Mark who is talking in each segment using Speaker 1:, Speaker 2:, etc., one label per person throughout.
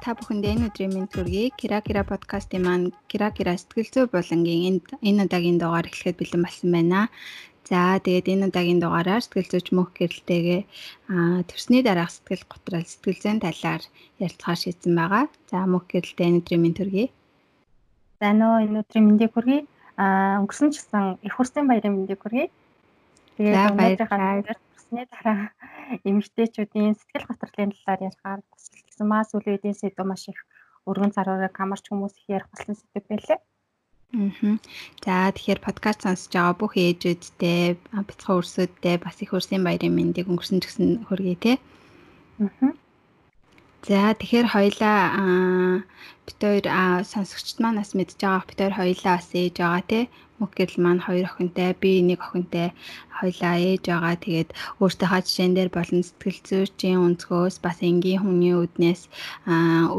Speaker 1: та бүхэндээ энэ өдрийн мэнд хүргэе. Кира Кира подкастын маань Кира Кира сэтгэл зүй булангийн энэ удаагийн дугаар эхлэхэд бэлэн болсон байна. За тэгээд энэ удаагийн дугаараар сэтгэл зүйч мөнх гэрэлтэйгээ төрсний дараах сэтгэл готрол сэтгэл зүйн талаар ярилцахаар шийдсэн байгаа. За мөнх гэрэлтэй энэ өдрийн мэнд хүргэе.
Speaker 2: За нөө энэ өдрийн мэндийг хүргэе. Аа өнгөрсөн ч гэсэн их хүрсэн баярын мэндийг хүргэе. Тэгээд өнөөдрийнхээ төрсний дараа эмэгтэйчүүдийн сэтгэл готрлын талаар ярихаар гэсэн маа сүүлийн үеийн сэдв маш их өргөн зарварыг хамарч хүмүүс их ярих болсон сэдв байлээ.
Speaker 1: Аа. За тэгэхээр подкаст сонсож байгаа бүх ээжүүдтэй, бяцхан өрсөдтэй бас их өрсийн баярын мэндийг өнгөрсөн гэсэн хүргэе те. Аа. За тэгэхээр хоёлаа бит хоёр сонсогчд маань бас мэдж байгаа бит хоёр хоёлаа бас ээж байгаа те мөх гэрэл маань хоёр охинтой би нэг охинтой хоёлаа ээж байгаа. Тэгээд өөртөөхөө жишээн дээр болон сэтгэл зүйчийн өнцгөөс бас энгийн хүний үднээс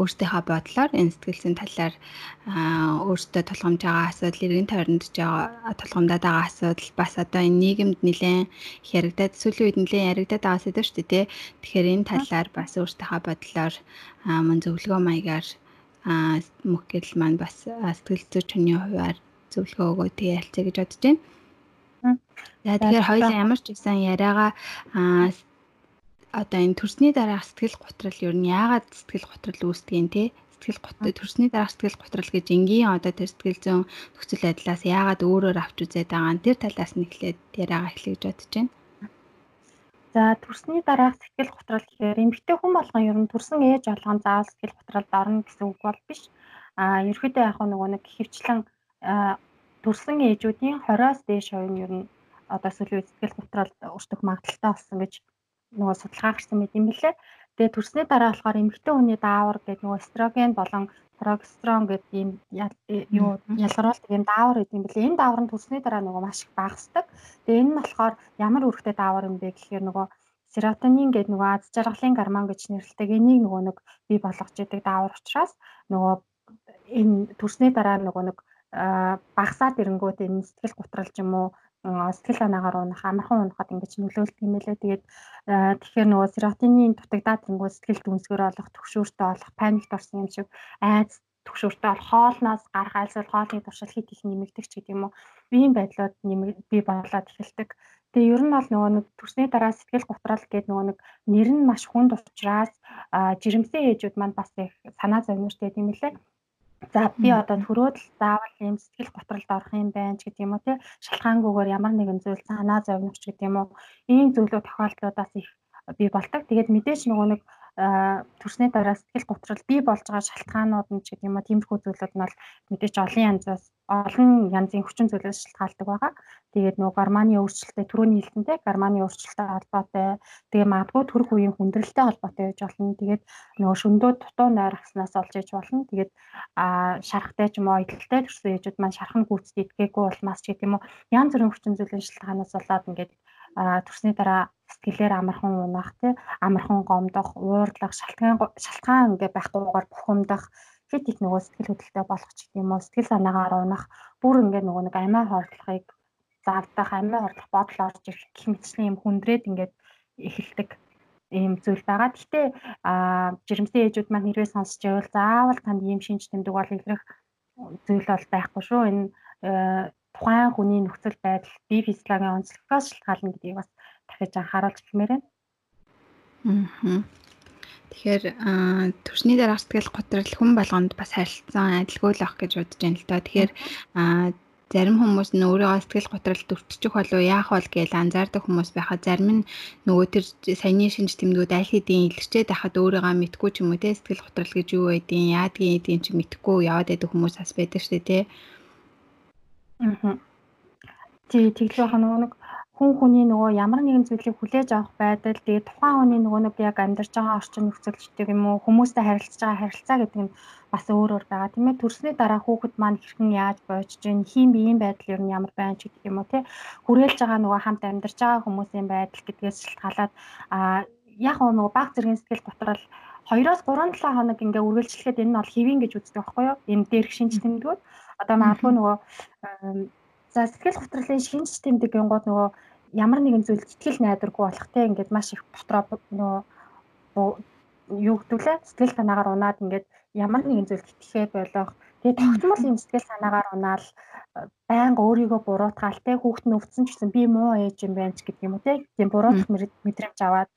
Speaker 1: өөртөөхөө бодлоор энэ сэтгэл зүйн талаар өөртөө тулгамж байгаа асуудал, эргэн тойронд ч тулгамдаад байгаа асуудал бас одоо энэ нийгэмд нэлээд яригадад сүүлийн үед нэлээд яригадад байгаа сэдв шүү дээ. Тэгэхээр энэ талаар бас өөртөөхөө бодлоор мөн зөвлөгөө маягаар мөх гэрэл маань бас сэтгэл зүйч хүний хувьар зөвлөгөө өгөө тэгээ ялцъя гэж бодож байна. За тэгэхээр хоёул ямар ч гэсэн яриагаа одоо энэ төрсний дараах сэтгэл готрол ер нь яагаад сэтгэл готрол үүсдэг юм те сэтгэл готрол төрсний дараах сэтгэл готрол гэж энгийн одоо тэр сэтгэл зүйн нөхцөл байдлаас яагаад өөрөөр авч үзээд байгаа нь тэр талаас нь эхлээд яриагаа эхлэе гэж бодож байна.
Speaker 2: За төрсний дараах сэтгэл готрол гэхээр эмэгтэй хүн болгон ер нь төрсэн ээж болгон заавал сэтгэл готролд орно гэсэн үг бол биш. А ерөөдөө яг нөгөө нэг хөвчлэн төрсэн ээжүүдийн 20-оос дээш хувь нь ер нь одоо сүүлийн сэтгэл готролд өртөх магадaltaй болсон гэж нөгөө судалгаа гарсан мэт юм билээ. Тэгээ төрсний дараа болохоор эмэгтэй хүний даавар гэдэг нөгөө эстроген болон прогестерон гэдэг ийм юу ялгаруулдаг ийм даавар гэдэг юм билээ. Энэ даавар нь төрсний дараа нөгөө маш их багасдаг. Тэгээ энэ нь болохоор ямар үүрэгтэй даавар юм бэ гэхээр нөгөө серотонин гэдэг нөгөө аз жаргалын гормон гэж нэрлэдэг энийг нөгөө нэг бий болгож идэг даавар учраас нөгөө энэ төрсний дараа нөгөө нэг багасаад ирэнгүүт энэ сэтгэл готрол ч юм уу сэтгэл санаагаар унах, амархан унахад ингэж нөлөөлдөг юм лээ. Тэгээд тэгэхээр нөгөө серотонин дутагдаад ирэнгүүт сэтгэл дүнсгэр олох, төгшөөртэй олох, паникт орсон юм шиг айц төгшөөртэй бол хоолноос гарах альсвал хоолны туршил хит их нэмэгдэг ч гэдэг юм уу. Ийм байдлууд бий болоод эхэлдэг. Тэгээ ер нь бол нөгөө нэг төрсний дараа сэтгэл готрол гэдэг нөгөө нэг нэр нь маш хүнд учраас жирэмсэн ээжүүд маань бас их санаа зовниртэй юм лээ. За би одоо төрөөд л заавал ийм сэтгэл готролд орох юм байна ч гэдэг юм уу тий шалтгаангүйгээр ямар нэгэн зүйл санаа зовногч гэдэг юм уу ийм зүйлүүд тохиолдлуудаас их бий болдог. Тэгээд мэдээж нөгөө нэг төрсний дараа сэтгэл готрол бий болж байгаа шалтгаанууд нь ч гэдэг юм уу тиймэрхүү зүйлүүд нь бол мэдээж олон янзаас олон янзын хүчин зүйлээс шалтгаалдаг байгаа. Тэгээд нөгөө гормоны өөрчлөлттэй түрүүний хэлсэнтэй гормоны өөрчлөлттэй холбоотой тэгээ магадгүй төрөх үеийн хүндрэлтэй холбоотой байж болно. Тэгээд нөгөө шөндөө дутуу нойрхснаас олж иж болно. Тэгээд а шарахтай ч юм уу идэлтэй төрсөн ээжүүд маань шархан гүйцэд идгээгүй улмаас ч гэдэг юм уу янз бүрийн хүчин зүйлийн шалтгаанаас болоод ингээд төрсний дараа сэтгэлээр амархан унах тий амархан гомдох уурлах шалтгаан шалтгаан ингээ байхгүйгээр бухимдах хит их нөгөө сэтгэл хөдлөлтэй болох ч юм уу сэтгэл санаагаар унах бүр ингээ нөгөө нэг амиа хордлохыг завдах амиа хордлох бодол орж ирэх гэх мэтчлийн юм хүндрээд ингээд эхэлдэг ийм зүйл байгаа. Гэхдээ аа жирэмсэн ээжүүд маань хэрвээ сонсч байвал заавал танд ийм шинж тэмдэг бол илрэх зүйл бол байхгүй шүү. Энэ тухайн хүний нөхцөл байдал, бие физиологийн онцлогоос шалтгаална гэдгийг бас дахиж анхааруулж хэлмээр байна.
Speaker 1: Аа. Тэгэхээр төрсний дараах сэтгэл готрол хүн болгонд бас харилцан адилгүй л ах гэж бодож байна л да. Тэгэхээр зарим хүмүүс нь өөрийгөө сэтгэл готролд өртчих болов яах вэ гэж анзаардаг хүмүүс байхад зарим нь нөгөө тэр саяны шинж тэмдгүүд аль хэдийн илэрчээд байхад өөрийгөө мэдгүй ч юм уу те сэтгэл готрол гэж юу байдیں۔ Яадгийн эдийн чи мэдхгүй яваад байдаг хүмүүс бас байдаг шүү дээ те.
Speaker 2: Аа. Тий, тэглээ хаа нөгөө нэг хүн хүний нөгөө ямар нэгэн зүйлийг хүлээж авах байдал тэгээ тухайн хүний нөгөө нэг яг амьдарч байгаа орчин нөхцөлчтэй юм уу хүмүүстэй харилцаж байгаа харилцаа гэдэг нь бас өөр өөр байгаа. Тийм ээ төрсний дараа хүүхэд маань хэрхэн яаж боож чинь хин биеийн байдал ер нь ямар байна ч гэдэг юм уу тий хүрээлж байгаа нөгөө хамт амьдарч байгаа хүмүүсийн байдал гэдгээс шалтгаалаад а яг нөгөө баг зэргийн сэтгэл готрол 2-оос 3-7 хоног ингээ үргэлжлэхэд энэ нь бол хэвийн гэж үздэг байхгүй юу? Энэ дээрх шинж тэмдгүүд одоо магадгүй нөгөө за сэтгэл готрлын шинж тэмдэг гингууд нөгөө ямар нэгэн зүйл итгэл найдваргүй болох те ингээд маш их дотроо нөгөө юу гэдүүлээ сэтгэл санаагаар унаад ингээд ямар нэгэн зүйлд итгэхээ болох. Тэгээ тогтмол юм сэтгэл санаагаар унаал байнга өөрийгөө буруутгаал те хүүхэд нь өвдсөн ч гэсэн би муу ээж юм байна ч гэдэг юм уу те. Тийм буруутгах мэдрэмж аваад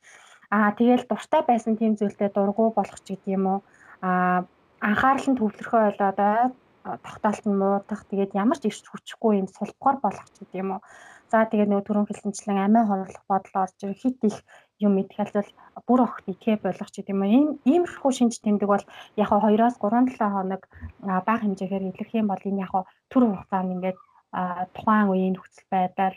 Speaker 2: аа тэгэл дуртай байсан тийм зүйлтэй дургу болох ч гэдэг юм уу. Аа анхаарал нь төвлөрөхөө болоод тогтоолт нь муудах тэгээд ямар ч ирч хүчгүй юм сулбгаар болох ч гэдэг юм уу. За тэгээд нөгөө түрүүн хэлсэнчлэн амиа хорлох бодол орж ирэх хит их юм мэдхэлэл бүр огт икэ болох ч гэдэг юм. Ийм иймэрхүү шинж тэмдэг бол яг 2-оос 3-7 хоног бага хэмжээгээр илэрх юм бол энэ яг төр хугацаанд ингээд тухайн үеийн нөхцөл байдал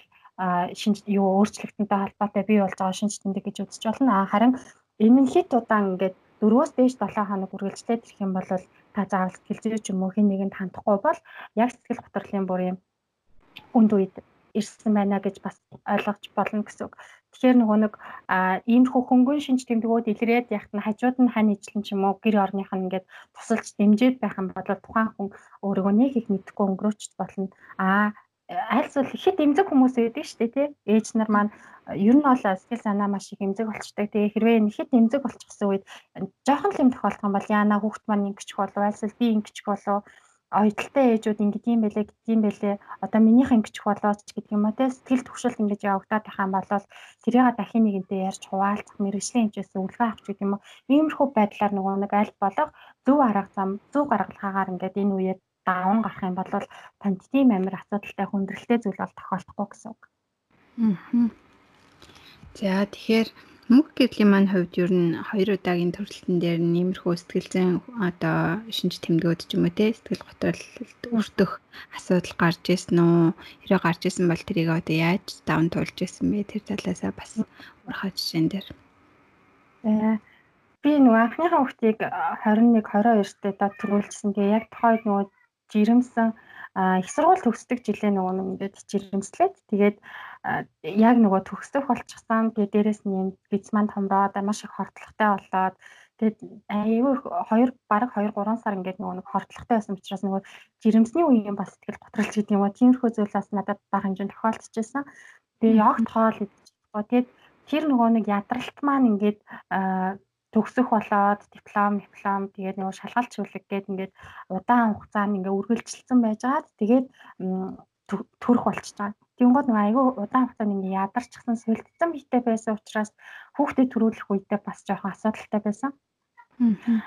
Speaker 2: шинж юу өөрчлөлтөнтэй холбоотой бий болж байгаа шинж тэмдэг гэж үзэж болно. Харин энэ хит удаан ингээд 4-өөс дээш 7 хоног үргэлжлээд ирэх юм бол та заавал сэтгэл зүй ч юм уу хэн нэгэнд хандахгүй бол яг сэтгэл готрлын бүр юм үнд үед ирсэн байна гэж бас ойлгож болно гэсэн үг. Тэгэхээр нөгөө нэг иймэрхүү хөнгөн шинж тэмдгүүд илрээд яхад нь хажууд нь хань ижлэн ч юм уу гэр орных нь ингээд тусалж дэмжиж байх юм бол тухайн хүн өөрийгөө нэг их мэдхгүй өнгөрөөч болно. Аа аль зүйл ихэд эмзэг хүмүүс байдаг шүү дээ тий. Ээж нар маань ер нь бол сэтгэл санаа маш их эмзэг болчдаг. Тэгээ хэрвээ ихэд эмзэг болчихсон үед жоохон л юм тохиолдох юм бол яана хүүхд маань ингэчих болов аль зүйл би ингэчих болов оюуталтай ээжүүд ингэ тийм байлээ гэдэм байлээ одоо минийх ингэчих болооч гэдэг юм а те сэтгэл төвшөлт ингэж явагдаад байх юм бол тэрийг дахин нэгэнтэй ярьж хуваалцах мэрэгжлийн хэмжээс үлгэн авч гэдэг юм уу иймэрхүү байдлаар нөгөө нэг аль болох зөв арга зам зөв гаргалгаагаар ингээд энэ үеэд даван гарах юм бол танд тийм амир асуудалтай хүндрэлтэй зүйл бол тохиолдохгүй гэсэн үг.
Speaker 1: Аа. За тэгэхээр Мөнх гэрлийн маань хувьд ер нь хоёр удаагийн төрөлтөн дээр нэмэрхүү сэтгэл зүйн одоо шинж тэмдгүүд ч юм уу те сэтгэл готролд өртөх асуудал гарч ирсэн үү? Хэрэг гарч ирсэн бол тэрийг одоо яаж даван туулж ирсэн бэ? Тэр талаасаа бас урхаа жишээн дээр.
Speaker 2: За би нөгөө анхныхаа хүүхдийг 21 22 дээр дад төрүүлсэн. Тэгээ яг тухайд нөгөө жирэмсэн их сургууль төгсдөг жилээ нөгөө нэг ингээд жирэмслээд тэгээд яг нөгөө төгсөх болчихсон. Тэгээ дээрэс нь юм бицман томроод маш их хортлоготой болоод тэгээд аюу хоёр бараг 2 3 сар ингээд нөгөө нэг хортлоготой байсан учраас нөгөө жирэмсний үеийн бас сэтгэл готролч гэдэг юм уу. Тиймэрхүү зүйл бас надад бага хэмжээнд тохиолдчихсан. Тэгээ ягт хоол идчихгоо. Тэгээд тэр нөгөө нэг ядралт маань ингээд төгсөх болоод диплом, диплом тэгээд нөгөө шалгалт шүлэг гээд ингээд удаан хугацаанд ингээ үргэлжилсэн байжгаад тэгээд төрөх болчихж байгаа. Тэнгууд нөгөө айгүй удаан хугацаанд ингээ ядарчихсан сэлдсэн биетэй байсан учраас хүүхдэд төрүүлэх үедээ бас жоохон асуудалтай байсан.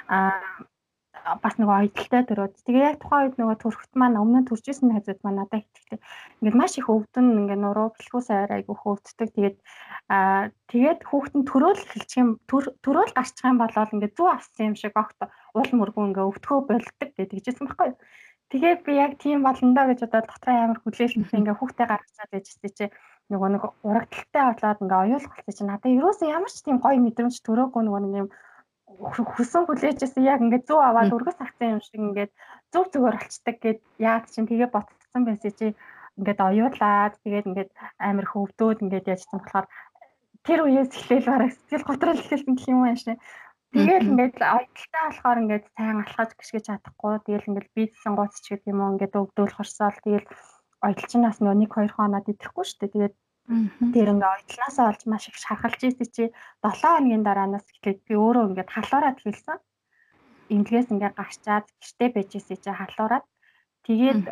Speaker 2: Аа бас нөгөө ойдолтой төрөөд тэгээ яг тухайн үед нөгөө төрөхт маань өмнө нь төржсэн хайзууд маань надад итгэдэг. Ингээд маш их өвдөн ингээд нуруу бэлхүү сайр айгу хөвддөг. Тэгээд аа тэгээд хүүхдэн төрөөл эхэлчих юм төрөөл гарчих юм бол ингээд зүү авсан юм шиг огт уул мөргөө ингээд өвдгөө болдог гэдэг жижигсэн байхгүй юу. Тэгээд би яг тийм болно доо гэж одоо дотроо амар хүлээлттэй ингээ хүүхдээ гаргацаад байжсэн чи нөгөө нэг урагдaltaй болоод ингээ оюулах болсон чи надад ерөөсөө ямар ч тийм гоё мэдрэмж төрөөгүй нөгөө нэг юм хүсэн хүлээжсэн яг ингээд зүү аваад өргөс агцсан юм шиг ингээд зөв зүгээр болцдог гэд яад чинь тэгээ ботцсон байсан чи ингээд оюулаад тэгээд ингээд амар хөвдөөд ингээд яжсан болохоор тэр үеэс эхлээл бараг сэтгэл готрол эхэлсэн гэх юм аашаа. Тэгэл ингээд ойдолтой болохоор ингээд сайн алхаж гიშгэж чадахгүй. Тэгэл ингээд бийдсэн гоц ч гэдэг юм уу ингээд өвдөл хорсоол тэгэл ойдолчнаас нөө 1 2 хоноод идэхгүй шүү дээ. Тэгээд Тэр ингээ ойдлаасаа олж маш их шархалж ийсэн чи 7 хоногийн дараанаас эхлээд би өөрөө ингээд халуураад хэлсэн. Имлгээс ингээ гарчаад гэртээ байж ийсэн чи халуураад тэгээд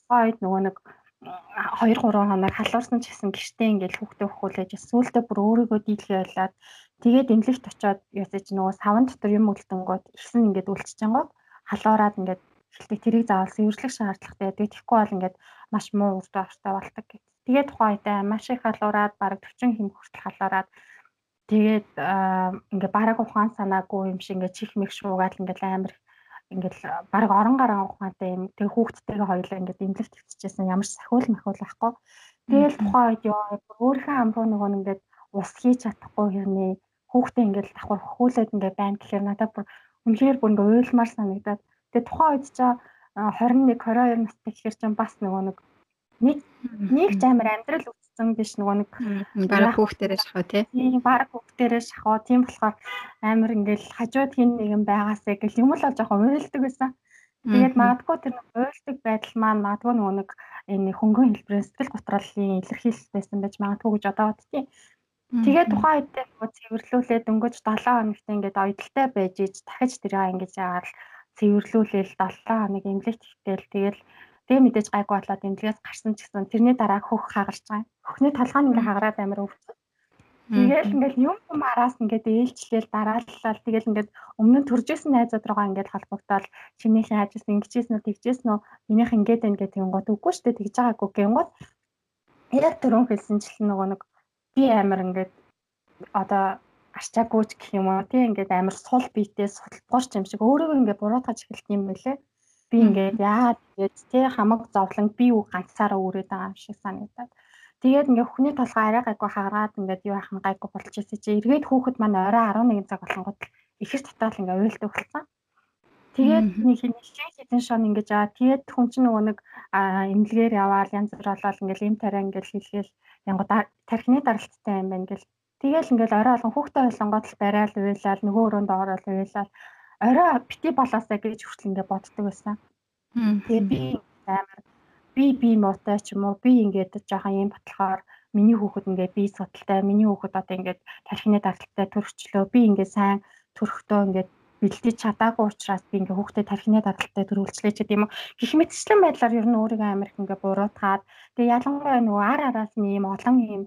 Speaker 2: тухайд нөгөө нэг 2 3 хоног халуурсан ч гэсэн гэртээ ингээл хүүхдээ хөхүүлээж сүүлдээ бүр өөрийгөө дийлхий байлаад тэгээд эмнэлэгт очиод ясаж нөгөө савн дотор юм үлдэнгууд ихсэн ингээд үлччихэнгууд халуураад ингээд эхэлдэг тэрийг заавал сэвэрлэх шаардлагатай. Тэгээд тэгэхгүй бол ингээд маш муу үр дагавартай болдог гэх. Тэгээд тухайн үедээ маш их халуураад бараг 40 хэм хүртэл халуураад тэгээд ингээ бараг ухаан санаагүй юм шиг ингээ чих мэх шуугаад ингээ амар ингээл баг орон гараа ухаантай юм тэг хүүхдтэйгээ хоёулаа ингээд имлэг төвччихсэн ямар сахиул махиул байхгүй. Тэгэл тухайн үед ёо өөрийнхөө амруу нөгөө ингээд ус хийж чадахгүй хэрнээ хүүхдээ ингээд давхар хөхүүлээд ингээд байна гэхээр надад бүр үнэхээр бүр ингээд уйлмар санагдаад тэгээ тухайн үед ч 21 22 настай гэхээр чинь бас нөгөө нэг нэг нэг ч амар амьдрал үтсэн биш нөгөө нэг
Speaker 1: бараг хүүхдэрээ шахав тий.
Speaker 2: Тийм бараг хүүхдэрээ шахав. Тийм болохоор амар ингээл хажууд хин нэгэн байгаасаа гэл юм л жоохон уйлдаг байсан. Тэгээд магадгүй тэр уйлдаг байдал маань магадгүй нөгөө нэг энэ хөнгөн хэлбэрийн сэтгэл готролын илэрхийлэл байсан байж магадгүй гэж одоо боддتي. Тэгээд тухайн үед нөгөө цэвэрлүүлээ дөнгөж 7 хоногт ингээд оёдолтой байж иж дахиж тэрийг ингэж яагаад цэвэрлүүлээл 7 хоног эмнэлэгт ихтэл тэгэл тэгээ мэдээж гайгүй болоод эмнэлгээс гарсан ч гэсэн тэрний дараа хөх хагарч байгаа. Хөхний толгой нь ингээ хагараад амир өвдөв. Тэгэл ингээл юм юм араас ингээд ээлжлээл дарааллал тэгэл ингээд өмнө нь төржсэн найзууд руугаа ингээд холбогдоод чинийхэн ажил ингэжсэн үү тэгжсэн үү минийх ингээд байна гэдэг юм гот үгүй шүү дээ тэгж байгаагүй гингот яг түрүүн хэлсэнчлэн нөгөө нэг би амар ингээд одоо арчаагүйч гэх юм уу? Тий ингээд амар сул биетээ сулбгорч юм шиг өөрийгөө ингээд буруутгаж эхэлт юм байлээ би ингээд яагаад тэгээд тий хамаг зовлон би үг ганцаараа үрээд байгаа юм шиг санагдаад. Тэгээд ингээ хүнний толгой арай гайгүй хагараад ингээд юу ахын гайгүй болж ирсэн чи эргээд хүүхэд маань орой 11 цаг болгонгод ихэр татаал ингээ уйлдаг болсон. Тэгээд нэг хинжээ хэдэн шон ингэж аа тэгээд хүн чинь нөгөө нэг эмнэлгээр яваал янз бүр болоод ингээл им тарай ингээл хэлгээл янгууд тархины даралттай юм байна ингээл Тэгэл ингээл орой алган хүүхдээ ойлгонгод л барайл уйлал нөгөө өрөөнд ороод уйлал орой бити болоосаа гэж хүртэл ингээ боддог байсан. Тэгээ би амар би би муутай ч юм уу би ингээд жоохон юм батлахаар миний хүүхэд ингээд би судалтай миний хүүхэд одоо ингээд тархины дагталтай төрөвчлөө би ингээд сайн төрөхдөө ингээд бэлдэж чадаагүй учраас би ингээ хүүхдээ тархины дадалтай төрүүлчлээ ч гэдэм юм. Гэх мэтчлэн байдлаар ер нь өөрийгөө амар их ингээ буруутгаад тэгээ ялангуяа нөгөө ар араас нь ийм олон ийм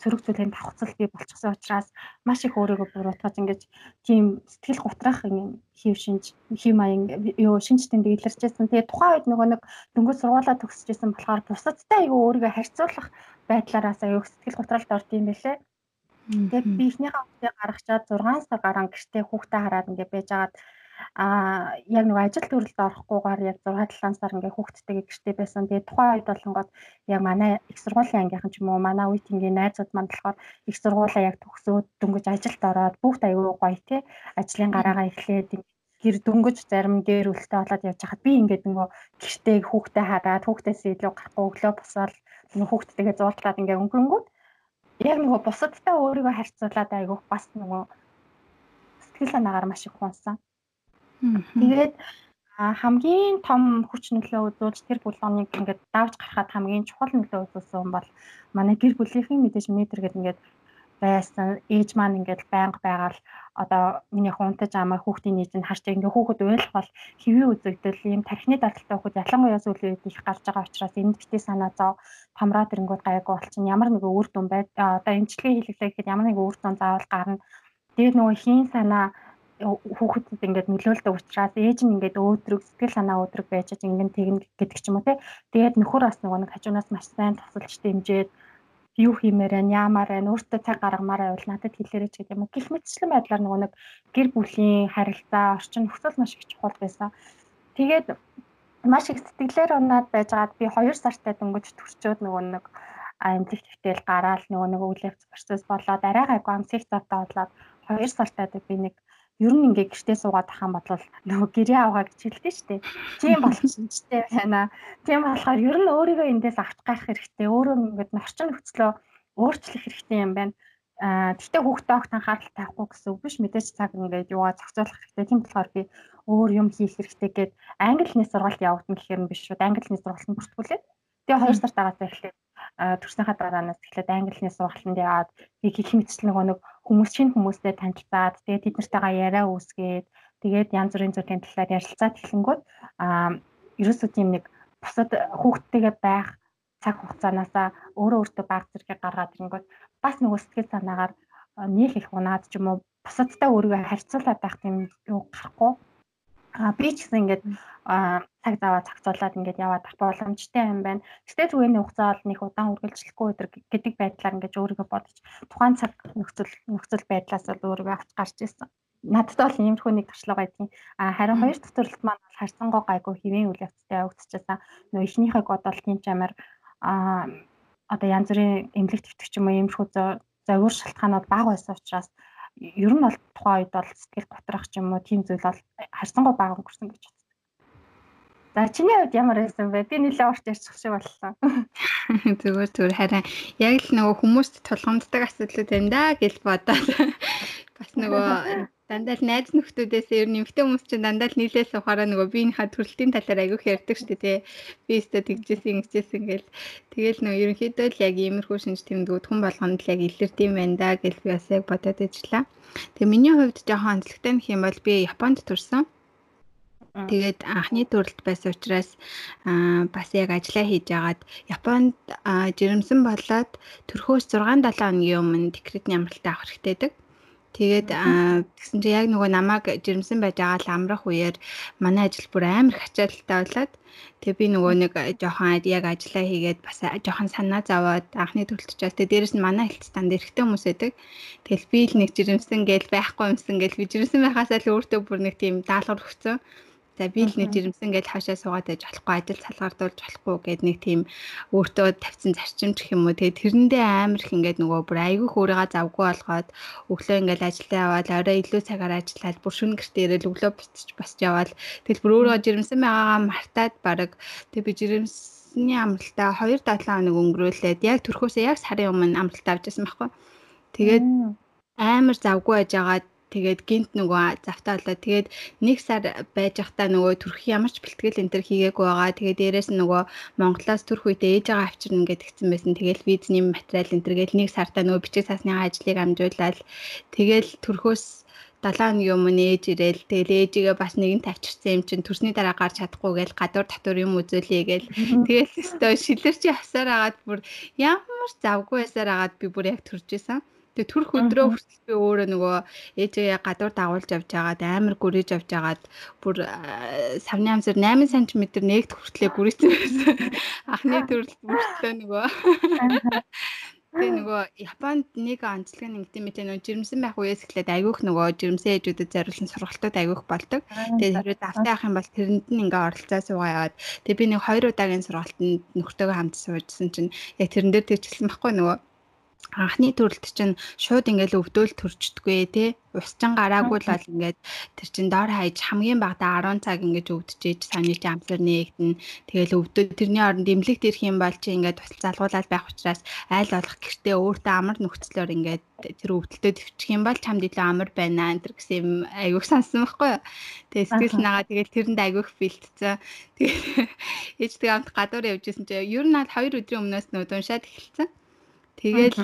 Speaker 2: сөрөг зүйлийн давхцал бий болчихсон учраас маш их өөрийгөө буруутгаж ингэж тийм сэтгэл гутрах юм хийв шинж хийм аян юу шинж тэмдэг илэрчээсэн. Тэгээ тухайн үед нөгөө нэг дөнгөж сургуулаа төгсөжсэн болохоор бусадтай айгүй өөрийгөө харьцуулах байдлаараас аюу сэтгэл гутралд орд юм байлээ. Тэгээд би эхнийхээ хүүхдээ гаргачаад 6 сар гарan гэртээ хүүхдээ хараад ингээ байжгаад а яг нэг ажил төрөлд орохгүйгээр яг 6 7 сар ингээ хүүхдтэйгээ гэртээ байсан. Тэгээ тухайн үед болонгод яг манай их сургуулийн ангийнхан ч юм уу манай үеийнгийн найзууд манд болохоор их сургуулаа яг төгсөөд дөнгөж ажилд ороод бүгд аюу гоё тий ажлын гараагаа эхлээд гэр дөнгөж зарим дээр үлтэй болоод явж хахад би ингээд нөгөө гэртээ хүүхдээ хараад хүүхдээс илүү гарахгүй өглөө босоод хүүхдтэйгээ зурлаад ингээ өнгөрөнгүүд яг нөгөө бусадтай өөрийгөө харьцуулаад айгуух бас нөгөө сэтгэл санаагаар маш их хунсан. Тэгээд хамгийн том хүч нөлөө үзүүлж тэр булганыг ингээд давж гарахад хамгийн чухал нөлөө үзүүлсэн бол манай гэр бүлийнхэн мэдээж метр гэдэг ингээд байсан. Ээж маань ингээд байнга байгаал одоо миний хунтаж амаа хүүхдийн нийт нь харч ингээ хүүхэд уйлах бол хэвийн үзэгдэл ийм тархины даралтай хүүхэд ялангуяа сүүлийн үед их гарч байгаа учраас энд битээ санаа зов тамраа тэрэнгүүд гайгүй болчихно. Ямар нэг үр дүн бай одоо эмчилгээ хийлгэлээ гэхэд ямар нэг үр дүн заавал гарна. Тэгээд нөгөө хийн санаа хүүхдэд ингээд нөлөөлдөг учраас ээж нь ингээд өөдрөг сэтгэл санаа өөдрөг байж ингэн тэгнэ гэдэг ч юм уу те. Тэгээд нөхөр бас нөгөө нэг хажуунаас маш сайн тусалж дэмжиж юу хиймээр байна, яамаар байна, өөртөө цаг гаргамаар байвал надад хэлээрэй гэдэг юм уу. Гэх мэтчлэн байдлаар нөгөө нэг гэр бүлийн харилцаа, орчин нөхцөл маш их чухал байсан. Тэгээд маш их сэтгэлээр унаад байжгаад би 2 сартай дөнгөж төрчөөд нөгөө нэг эмзэг твтэл гараал нөгөө нэг үйл явц процесс болоод арай гайгүй амсих завтаа болоод 2 сартай би нэг ер нь ингээ гэртээ суугаад тахаан бодлол нөгөө гэрээ авгаа гэж хэлдэг шүү дээ. Тийм боломжтой байна. Тийм болохоор ер нь өөрийгөө эндээс авч гарах хэрэгтэй. Өөрөө ингээд орчин нөхцлөө өөрчлөх хэрэгтэй юм байна. Аа гэхдээ хүүхдээ огт анхаарал тавихгүй гэсэн үг биш. Мэдээж цаг ингээд юугаа зохицуулах хэрэгтэй. Тийм болохоор би өөр юм хийх хэрэгтэй гэд англи хэлний сургалт явагдана гэхээр нь биш шүү. Англи хэлний сургалт нь бүртгүүлээ. Тэгээ хоёр сар дагаатаа эхлээд төрснийхаа дараанаас эхлээд англи хэлний сургалтанд яваад би гих мэтчил нөгөө нэг хүмүүс шинэ хүмүүстэй танилцаад тэгээд тэд нартэйгээ яриа үүсгээд тэгээд янз бүрийн зүйлийн талаар ярилцаад эхлэнгүүт аа ерөөсөө тийм нэг бусад хүүхдтэйгээ байх цаг хугацаанаасаа өөрөө өөртөө баг зэрэгээ гаргаад ирэнгүүт бас нөгөө сэтгэл санаагаар нэг их унаад ч юм уу бусадтай өөрийгөө харьцуулаад байх тийм юу гарахгүй. А би ч гэсэн ингээд цаг заваа зохицуулаад ингээд яваад ах боломжтой юм байна. Гэвч түүний хугацаа бол нэг удаан үргэлжлэхгүй өдр гэдэг байдлаар ингээд өөрийгөө бодож тухайн цаг нөхцөл нөхцөл байдлаас бол өөрийгөө авч гарч ирсэн. Надад бол иймэрхүү нэг туршлага байдгийн. А харин хоёр дахь төрлөлт маань бол харьцангуй гайгүй хэвэн үйл явцтай явагдчихсан. Нөө эхнийхээ бодвол тийм ч амар а одоо янз бүрийн эмнэлэг твтгч юм уу иймэрхүү зовир шалтгаанууд бага байсан учраас ер нь бол тухайн үед бол сэтгэл готрах ч юм уу тийм зүйл бол харьцангуй бага өнгөрсөн гэж боддог. За чиний хувьд ямар байсан бэ? Би нэлээд урт ярьчих шиг боллоо.
Speaker 1: Зүгээр зүгээр харин. Яг л нөгөө хүмүүст тулгамддаг асуудлууд байна да гэж бодоод. Бас нөгөө дандаа л найз нөхдүүдээс ер нь эмгтэн хүмүүс чинь дандаа л нийлээс ухаараа нөгөө биенийхээ төрөлтийн талаар айгүйх ярьдаг шүү дээ би өстө тэгжсэн ингэжсэн гэл. Тэгэл нөгөө ерөнхийдөө л яг иймэрхүү шинж тэмдгүүд хүн болгонд л яг илэрдэм байна да гэл би бас яг бодоод ижлаа тэгээ миний хувьд жоохон онцлогтой нөх юм бол би Японд төрсөн Тэгээд анхны төрөлт байсан учраас аа бас яг ажиллаа хийж агаад Японд жирэмсэн болоод төрхөөс 6 7 хоногийн өмнө декретний амралтаа авах хэрэгтэй байдаг. Тэгээд тэгсэн чинь яг нөгөө намайг жирэмсэн байж байгаа л амрах үеэр манай ажил бүр амар хачаалттай болоод тэгээ би нөгөө нэг жоохон яг ажиллаа хийгээд бас жоохон санаа зовоод анхны төлөлтчээс тэгээ дээрэс нь манай хэлтстанд эрэгтэй хүмүүс байдаг. Тэгэл би л нэг жирэмсэн гээл байхгүй юмсан гээл би жирэмсэн байхасаа л өөртөө бүр нэг тийм даалгавар өгсөн. За би л нэг жирэмсэн гэж хашаа суугаад байж болохгүй ажил салгаардуулж болохгүй гэд нэг тийм өөртөө тавьсан зарчимч гэх юм уу. Тэгээ тэрэндээ амар их ингээд нөгөө бүр айгүйх өөрийгөө завгүй болгоод өглөө ингээд ажилдаа яваад орой илүү цагаар ажиллаад бүр шүн гэртээ ирэл өглөө битчих басж яваад тэгэл бүр өөрөө жирэмсэн байгаагаа мартаад баг тэг би жирэмсний амралтаа 2 7 хоног өнгөрүүлээд яг төрхөөсөө яг сарын өмнө амралтаа авчихсан байхгүй. Тэгээд амар завгүй байж байгаад Тэгээд гинт нөгөө завтаа болоо. Тэгээд нэг сар байж байхдаа нөгөө төрөх ямар ч бэлтгэл энэ төр хийгээгүй байгаа. Тэгээд дээрэс нь нөгөө Монголоос төрөх үедээ ээж байгаа авчирна ингээд гисэн байсан. Тэгэл визний материал энэ төр гээл нэг сартаа нөгөө бичиг цаасны ажлыг амжуулаад тэгэл төрхөөс 7 хоногийн өмнө ээж ирээл тэгэл ээжигээ бас нэгэн тавьчихсан юм чинь төрсний дараа гарч чадахгүй гээл гадуур татвар юм үзүүлээ гээл тэгэл өстой шилэрч явсаар агаад бүр ямар завгүй байсаар агаад би бүр яг төрж исэн. Тэгээ төрх өдрөө хүртэл би өөрөө нөгөө ээжээ гадуур дагуулж явж байгаад амар гүрэж явж байгаад бүр савны амсар 8 см нэгт хүртлээ гүрээсэн байсан. Анхны төрөлд бүртлээ нөгөө. Тэгээ нөгөө Японд нэг онцлог нь ингэдэм мэт нөгөө жирэмсэн байх үеэс эхлээд айгүйх нөгөө жирэмсэн ээжүүдэд зориулсан сургалтууд айгүйх болдог. Тэгээ хэрвээ давтаа авах юм бол тэрэнд нь ингээ оролцоо суугаа яваад тэгээ би нэг 2 удаагийн сургалтанд нөхртөөгөө хамт суужсэн чинь яг тэрэн дээр тэгчихсэн байхгүй нөгөө анхны төрөлт чинь шууд ингээл өвдөөл төрчдгөө те? Усчин гараагүй л бол ингээд тэр чин доор хайж хамгийн багадаа 10 цаг ингээд өвдөжээж саний амсар нээгдэн тэгэл өвдөө тэрний оронд эмнэлэгт ирэх юм бол чи ингээд тусал залгуулаад байх учраас айл болох гэртээ өөртөө амар нөхцлөөр ингээд тэр өвдөлтөө төвчих юм бол чамд илүү амар байна энэ төр гэсэн юм айгуух сансан байхгүй юу? Тэгээ сэтгэл нагаа тэгэл тэрэнд айгуух бэлтцэн. Тэгээ ээжтэй хамт гадуур явжсэн чи ер нь аль 2 өдрийн өмнөөс нөө уншаад эхэлсэн Тэгэл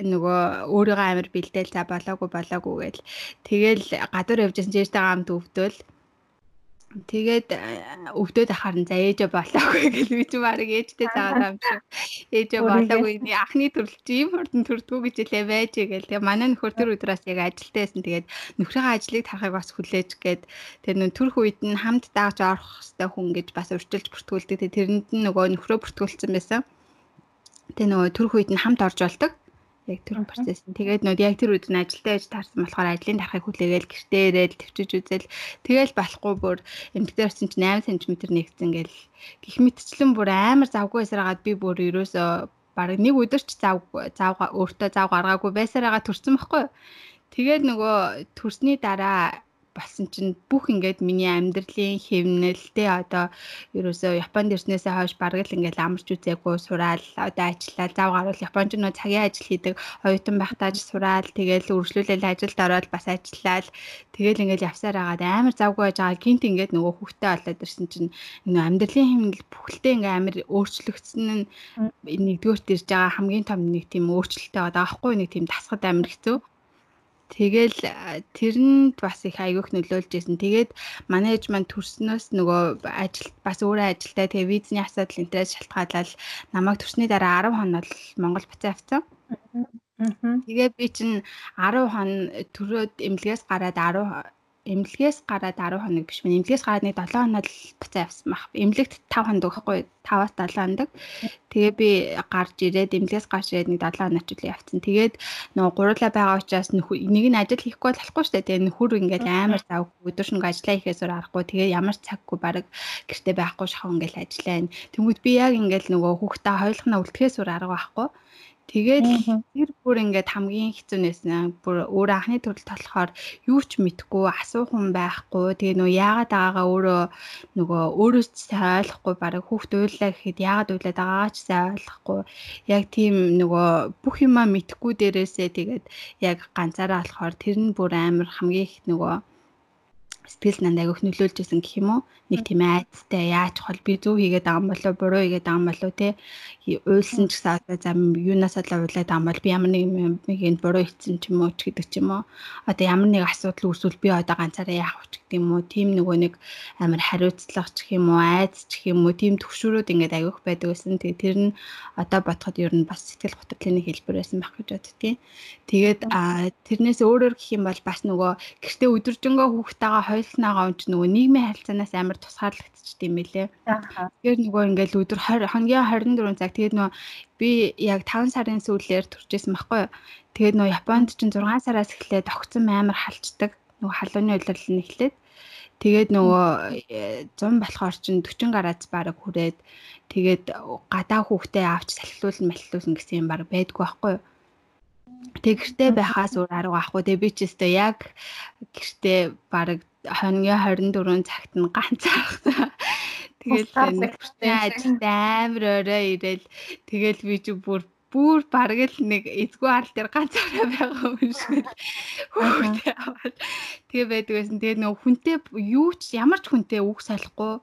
Speaker 1: нөгөө өөрийгөө амар бэлдээл за болоогүй болоогүй гээл. Тэгэл гадуур явжсэн чийжтэй гамд өвдөл. Тэгээд өвдөд ахаар нь за ээжээ болоогүй гэл би ч баг ээжтэй заагаад юм шиг. Ээжээ болоогүй ни анхны төрөл чи юм хурдан төрдгүү гэж хэлээ байж гээл. Тэгээ манай нөхөр тэр өдрөөс яг ажилдаа байсан. Тэгээд нөхрийнхөө ажлыг тарахыг бас хүлээж гээд тэр нөө төрх үед нь хамт дааж орох хэвээр хүн гэж бас урьдчилж бүртгүүлдэг. Тэрэнд нь нөгөө нөхрөө бүртгүүлсэн байсан. Тэгээ нөгөө төрөх үед нь хамт орж болдог. Яг тэр процесс нь. Тэгээд нөгөө яг тэр үед нь ажилдаа яж таарсан болохоор ажлын тархыг хүлээгээл гэртээ ирээд төвчөж үзэл тэгээл болохгүй бүр эмгтээр чинь 8 см нэгцэн гээл гих мэтчлэн бүр амар завгүй байсараад би бүр ерөөсөө бараг нэг өдөр ч зав зав өөртөө зав гаргаагүй байсараагаа төрсөн байхгүй. Тэгээд нөгөө төрсний дараа болсон чинь бүх ингээд миний амьдралын хэвнэлтэй одоо ерөөсөө Японд ирснээсээ хойш бараг л ингээд амарч үзээгүй сураал одоо ажиллаад зав гарвал Японч нөө цагийн ажил хийдэг оюутан байхдаа сураал тэгээл үргэлжлүүлэл ажилд ороод бас ажиллаад тэгээл ингээд явсаар агаад амар завгүй байж байгаа. Гинт ингээд нөгөө хүүхдээ болоод ирсэн чинь нөгөө амьдралын хэвнэл бүхэлдээ ингээд амар өөрчлөгдсөн нь нэгдүгээрт ирж байгаа хамгийн том нэг тийм өөрчлөлттэй байгаа аахгүй нэг тийм тасгад амар хэцүү Тэгэл тэрэнд бас их аягүйх нөлөөлж исэн. Тэгээд менежмент төрснөөс нөгөө ажил бас өөрөө ажилтаа тэгээ визний асуудал энтрээс шалтгаалал намайг төрсний дараа 10 хоног Монгол буцаа авсан. Тэгээ би чинь 10 хоног төрөөд эмнэлгээс гараад 10 эмнэлгээс гараад 10 хоног биш мэн эмнэлгээс гараад нэг 7 хоног л буцаа явсан баг. Эмнэлэгт 5 хоног өгөхгүй 5-аас 7 хоног. Тэгээ би гарч ирээд эмнэлгээс гарч ирээд нэг 7 хоног ч үл явцсан. Тэгээд нөгөө гурлаа байгаа учраас нэг нь ажил хийхгүй болохгүй шүү дээ. Тэгээ нөхөр ингээл амар зав өдөр шөнөг ажиллаа хийхээс өөр аргагүй. Тэгээ ямар цаггүй баг гэртээ байхгүй шахав ингээл ажиллаа. Тэнгүүд би яг ингээл нөгөө хүүхдээ хойлохна үлдэхээс өөр арга байхгүй. Тэгээд тэр бүр ингээд хамгийн хэцүүнээс нь бүр өөр анхны төрөл болохоор юу ч мэдгүй асуух хүн байхгүй. Тэгээ нөө яагаад байгаагаа өөрөө нөгөө өөрөө ч сайн ойлгохгүй бараг хүүхд уйлаа гэхэд яагаад уйлаад байгаагаа ч сайн ойлгохгүй. Яг тийм нөгөө бүх юмаа мэдгүй дээрээсээ тэгээд яг ганцаараа болохоор тэр нь бүр амар хамгийн их нөгөө сэтгэл нанд агиох нөлөөлж исэн гэх юм уу? Нэг тийм айцтай яаж хол би зөв хийгээд байгаа юм болоо буруу хийгээд байгаа юм болоо те. Уйлсан ч гэсэн одоо за юунаас л уйлаад байгаа юм бол би ямар нэг нэг энд буруу хийсэн ч юм уу ч гэдэг ч юм уу. Одоо ямар нэг асуудал үүсвэл би одоо ганцаараа яах вэ гэдэг юм уу? Тийм нөгөө нэг амар хариуцлага ч юм уу айц ч юм уу тийм төвшөрүүд ингээд агиох байдаг гэсэн. Тэгээ тэр нь одоо бодоход ер нь бас сэтгэл нэг хэлбэр байсан байх гэж боддتي тэгээд тэрнээс өөрөөр гэх юм бол бас нөгөө гэртээ өдөржингөө хүүхдтэйгээ хойлсноогоо унч нөгөө нийгмийн харилцаанаас амар тусгаарлагдчих юм байлээ. Тэгэхээр нөгөө ингээл өдөр 20 хоногийн 24 цаг тэгээд нөгөө би яг 5 сарын сүүлээр төржсэн байхгүй юу. Тэгээд нөгөө Японд чинь 6 сараас эхлээд огцом амар халчдаг. Нөгөө халууны улирал нь эхлээд тэгээд нөгөө 100 болохоор чинь 40 гараас бараг хүрээд тэгээд гадаа хүүхдээ авч салхилуулна малхилуулна гэсэн юм баг байдгүй байхгүй юу. Тэг гэртээ байхаас өөр арга байхгүй. Тэг би ч өстой яг гэртээ баг хоногийн 24 цагт нь ганцаархсан. Тэгэл нөхөртэй ажилд амар орой ирээл тэгэл би чи бүр бүр бараг л нэг эзгүй арал дээр ганцаараа байгаа юм шиг хүүхдээ аваад тэгээ байдаг байсан. Тэгээ нөгөө хүнтэй юу ч ямар ч хүнтэй үг салахгүй.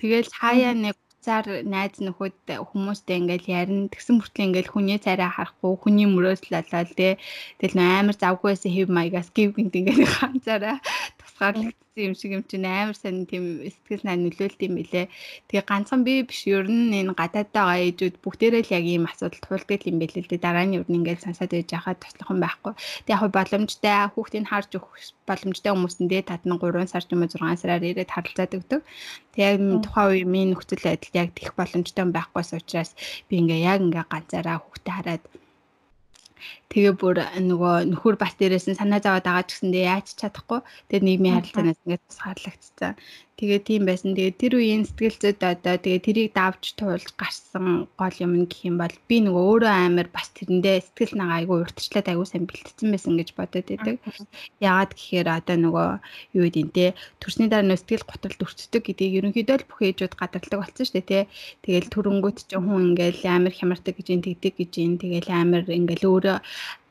Speaker 1: Тэгэл хаяа нэг цаар найз нөхөд хүмүүстэй ингээл ярина. Тэгсэн мөртлөө ингээл хүний царай харахгүй хүний мөрөөс л олоо те. Тэгэл амар завгүй байсан хэв маягаас гів гинт ингээл ганцаараа тусгаарлагдсан юм шиг юм чинь амар сайн тийм сэтгэл сайн нөлөөлт юм билэ. Тэгээ ганцхан би биш ер нь энэ гадаад байгаа ээжүүд бүгдээрээ л яг ийм асуудал туулдаг юм билээ л дээ. Дараа нь ер нь ингээд сансаад байж хахад туслах юм байхгүй. Тэгээ яг боломжтой хүүхдийг харж өгөх боломжтой хүмүүсэндээ татна 3 сар ч юм уу 6 сараар ирээд харилцаад өгдөг. Тэгээ яг тухайн үе минь нөхцөл байдал яг тех боломжтой байхгүйс учраас би ингээ яг ингээ ганцаараа хүүхдээ хараад Тэгээ бүр нөгөө нөхөр бас дээрээс нь санаа зовоод байгаа ч гэсэндээ яаж чадахгүй. Тэгээ нийгмийн харилцаанаас ингээд тусгаарлагдсан. Тэгээ тийм байсан. Тэгээ тэр үеийн сэтгэл зүйд одоо тэгээ тэрийг давж туулж гарсан гол юм гэх юм бол би нөгөө өөрөө амар бас тэрэндээ сэтгэл нагаа айгүй уртчлаад айгүй сайн бэлтгэсэн байсан гэж бодоод байдаг. Яагаад гэхээр одоо нөгөө юу гэдэг нь те төрсний дараа нөө сэтгэл готролд өртдөг гэдгийг ерөнхийдөө л бүх ээжүүд гадардаг болсон шүү дээ те. Тэгээл төрөнгөт ч хүн ингээл амар хямардаг гэж ин тэгдэг гэж ин тэгээл амар ингээл өөрөө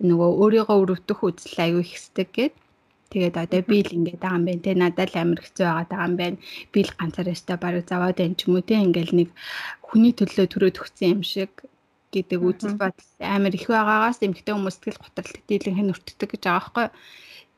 Speaker 1: нөгөө өөрийгөө өрөвдөх үзэл аюу ихсдэг гэд. Тэгээд одоо би л ингээд байгаа юм байна те. Надад л амар хэцүү байгаа юм байна. Би л ганцаараа өстой бараг заваад байна ч юм уу те. Ингээл нэг хүний төлөө төрөөд өгсөн юм шиг гэдэг үзэл бодол. Амар их байгаагаас эмгтэй хүмүүс сэтгэл готролт дийлэн хэн өртдөг гэж байгаа байхгүй.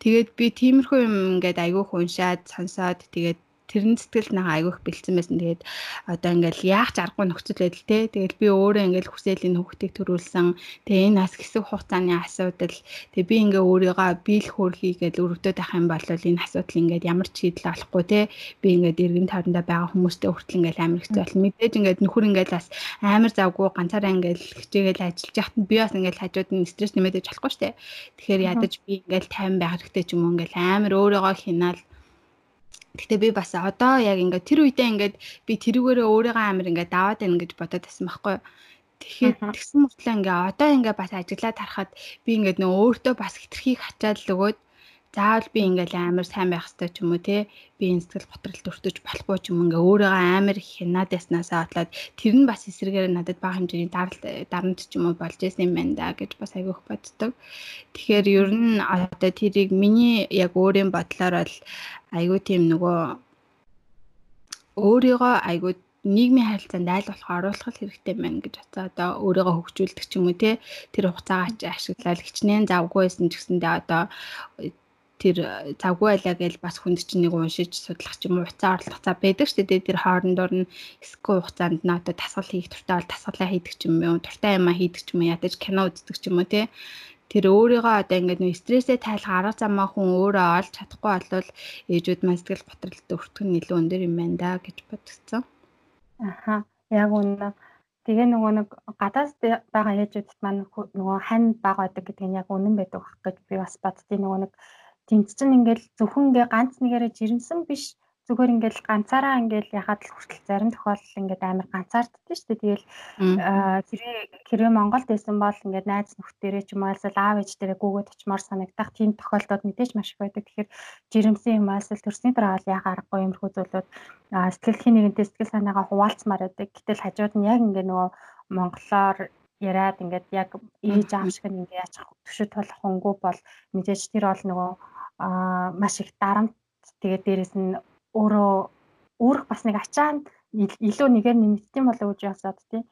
Speaker 1: Тэгээд би тиймэрхүү юм ингээд айгүйх уншаад сонсоод тэгээд тэрэн сэтгэл нэг айгүйх бэлдсэн байсан. Тэгээд одоо ингээл яах ч аргагүй нөхцөл байдал те. Тэгээд би өөрөө ингээл хүсээлийн хүүхдийг төрүүлсэн. Тэгээд энэ бас хэсэг хугацааны асуудал. Тэгээд би ингээ өөрийгөө биел хөөрхийгээд өрөвдөд байх юм бол энэ асуудал ингээд ямар ч шийдэл олохгүй те. Би ингээд эргэн тойрондоо байгаа хүмүүстэй хүртэл ингээл амар хэцүү болно. Мэдээж ингээд нөхөр ингээл бас амар завгүй ганцаараа ингээл хичээгээл ажиллаж яхад би бас ингээл хажууд нь стресс нэмэгдэж болохгүй штэ. Тэгэхээр ядаж би ингээл тайван байх хэрэгтэй ч юм уу ингээл амар өөрийгөө хинаал Гэтэ би бас одоо яг ингээд тэр үедээ ингээд би тэрүүгээрээ өөрийгөө амар ингээд даваад байна гэж бодоод байсан байхгүй юу. Тэгэхээр тэгсэн мөртлөө ингээ одоо ингээ бас ажиглаад харахад би ингээ нөө өөртөө бас хитрхийг хачаад л өгөөд заавал би ингээл амар сайн байх хэрэгтэй ч юм уу те? Би энэ сэтгэл готролд өртөж болохгүй ч юм ингээ өөрийгөө амар хянаад яснаасаа бодлоод тэр нь бас эсрэгээр надад бага хэмжээний дарамт ч юм уу болж исэн юм байна да гэж бас айгүйх боддог. Тэгэхээр ер нь одоо тэрийг миний яг өөрийн бодлоор бол айгүй тийм нөгөө өөрийгөө айгүй нийгмийн харилцаанд айл болох оруулах хэрэгтэй байна гэж бодсоо одоо өөрийгөө хөгжүүлдэг ч юм уу те? Тэр хугацаагаа ашиглаад хичнээн завгүй байсан ч гэсэндээ одоо тэр завгүй байлаа гэж бас хүнд чинь нэг уншиж судлах ч юм уу хуцаа орлох цаа байдаг шүү дээ. Тэр хоорондоор нь эсгүй хугацаанд одоо тасгал хийх туртаа бол тасгалаа хийдэг ч юм уу, туртаа юмаа хийдэг ч юм уу, ядаж кино үздэг ч юм уу тий. Тэр өөрийгөө одоо ингээд нөө стрессээ тайлах арга замаа хүн өөрөө олж чадахгүй болвол ээжүүд маань сэтгэл готролд өртөх нь илүү өндөр юм байна да гэж бодсон.
Speaker 2: Аха. Яг үнэ. Тэгээ нөгөө нэг гадаас байгаа ээжүүдэд маань нөгөө хань бага байдаг гэдэг нь яг үнэн байдаг гэж би бас боддیں۔ нөгөө нэг Тэнд чинь ингээл зөвхөн ингээ ганц нэгээрээ жирэмсэн биш зүгээр ингээл ганцаараа ингээл яхад л хүртэл зарим тохиолдолд ингээд амар ганцаарддаг шүү дээ. Тэгэл хэрэг хэрэг Монголд байсан бол ингээд найз нөхдөрөө ч юм уу эсвэл аав ээж дээрээ гүгээд очимоор санагдах тийм тохиолдолд мэдээж маш их байдаг. Тэгэхээр жирэмсэн юм эсвэл төрсний дараа бол яхаа аргагүй юмрхүү зүйлүүд сэтгэлхийн нэгэнтэй сэтгэл санаагаа хуваалцмаар байдаг. Гэтэл хажууд нь яг ингээд нөгөө монголоор яриад ингээд яг ээж аав шиг ингээд яаж төвшөд болох хөнгөө бол мэдээж тэр бол нөгөө маш их дарамт тэгээд дээрэс нь өөрөө өөрөх бас нэг ачаанд илүү нэгээр нэмэгдсэн болоо гэж ясаад тий.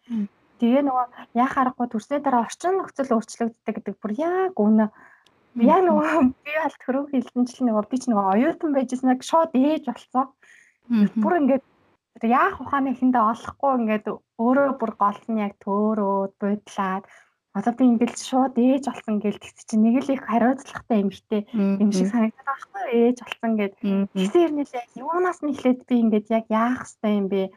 Speaker 2: Тэгээ нөгөө яа харахгүй төрсний дараа орчин нөхцөл өөрчлөгддөг гэдэг бүр яг үнэ яг нөгөө би аль төрөө хилдэнчл нөгөө би ч нөгөө оюутан байжсэн яг шууд ээж болцоо. Бүр ингээд яах ухааны ихэндээ олохгүй ингээд өөрөө бүр гол нь яг төөрөөд буудлаад одоо би ингээд шууд ээж болсон гээл тэгс чинь нэг л их хариуцлагатай эмэгтэй юм шиг санагдаад байхгүй ээж болсон гэд. Тэгсэн хэрнээ яг юунаас нь эхлээд би ингээд яг яах хэвтэй юм бэ?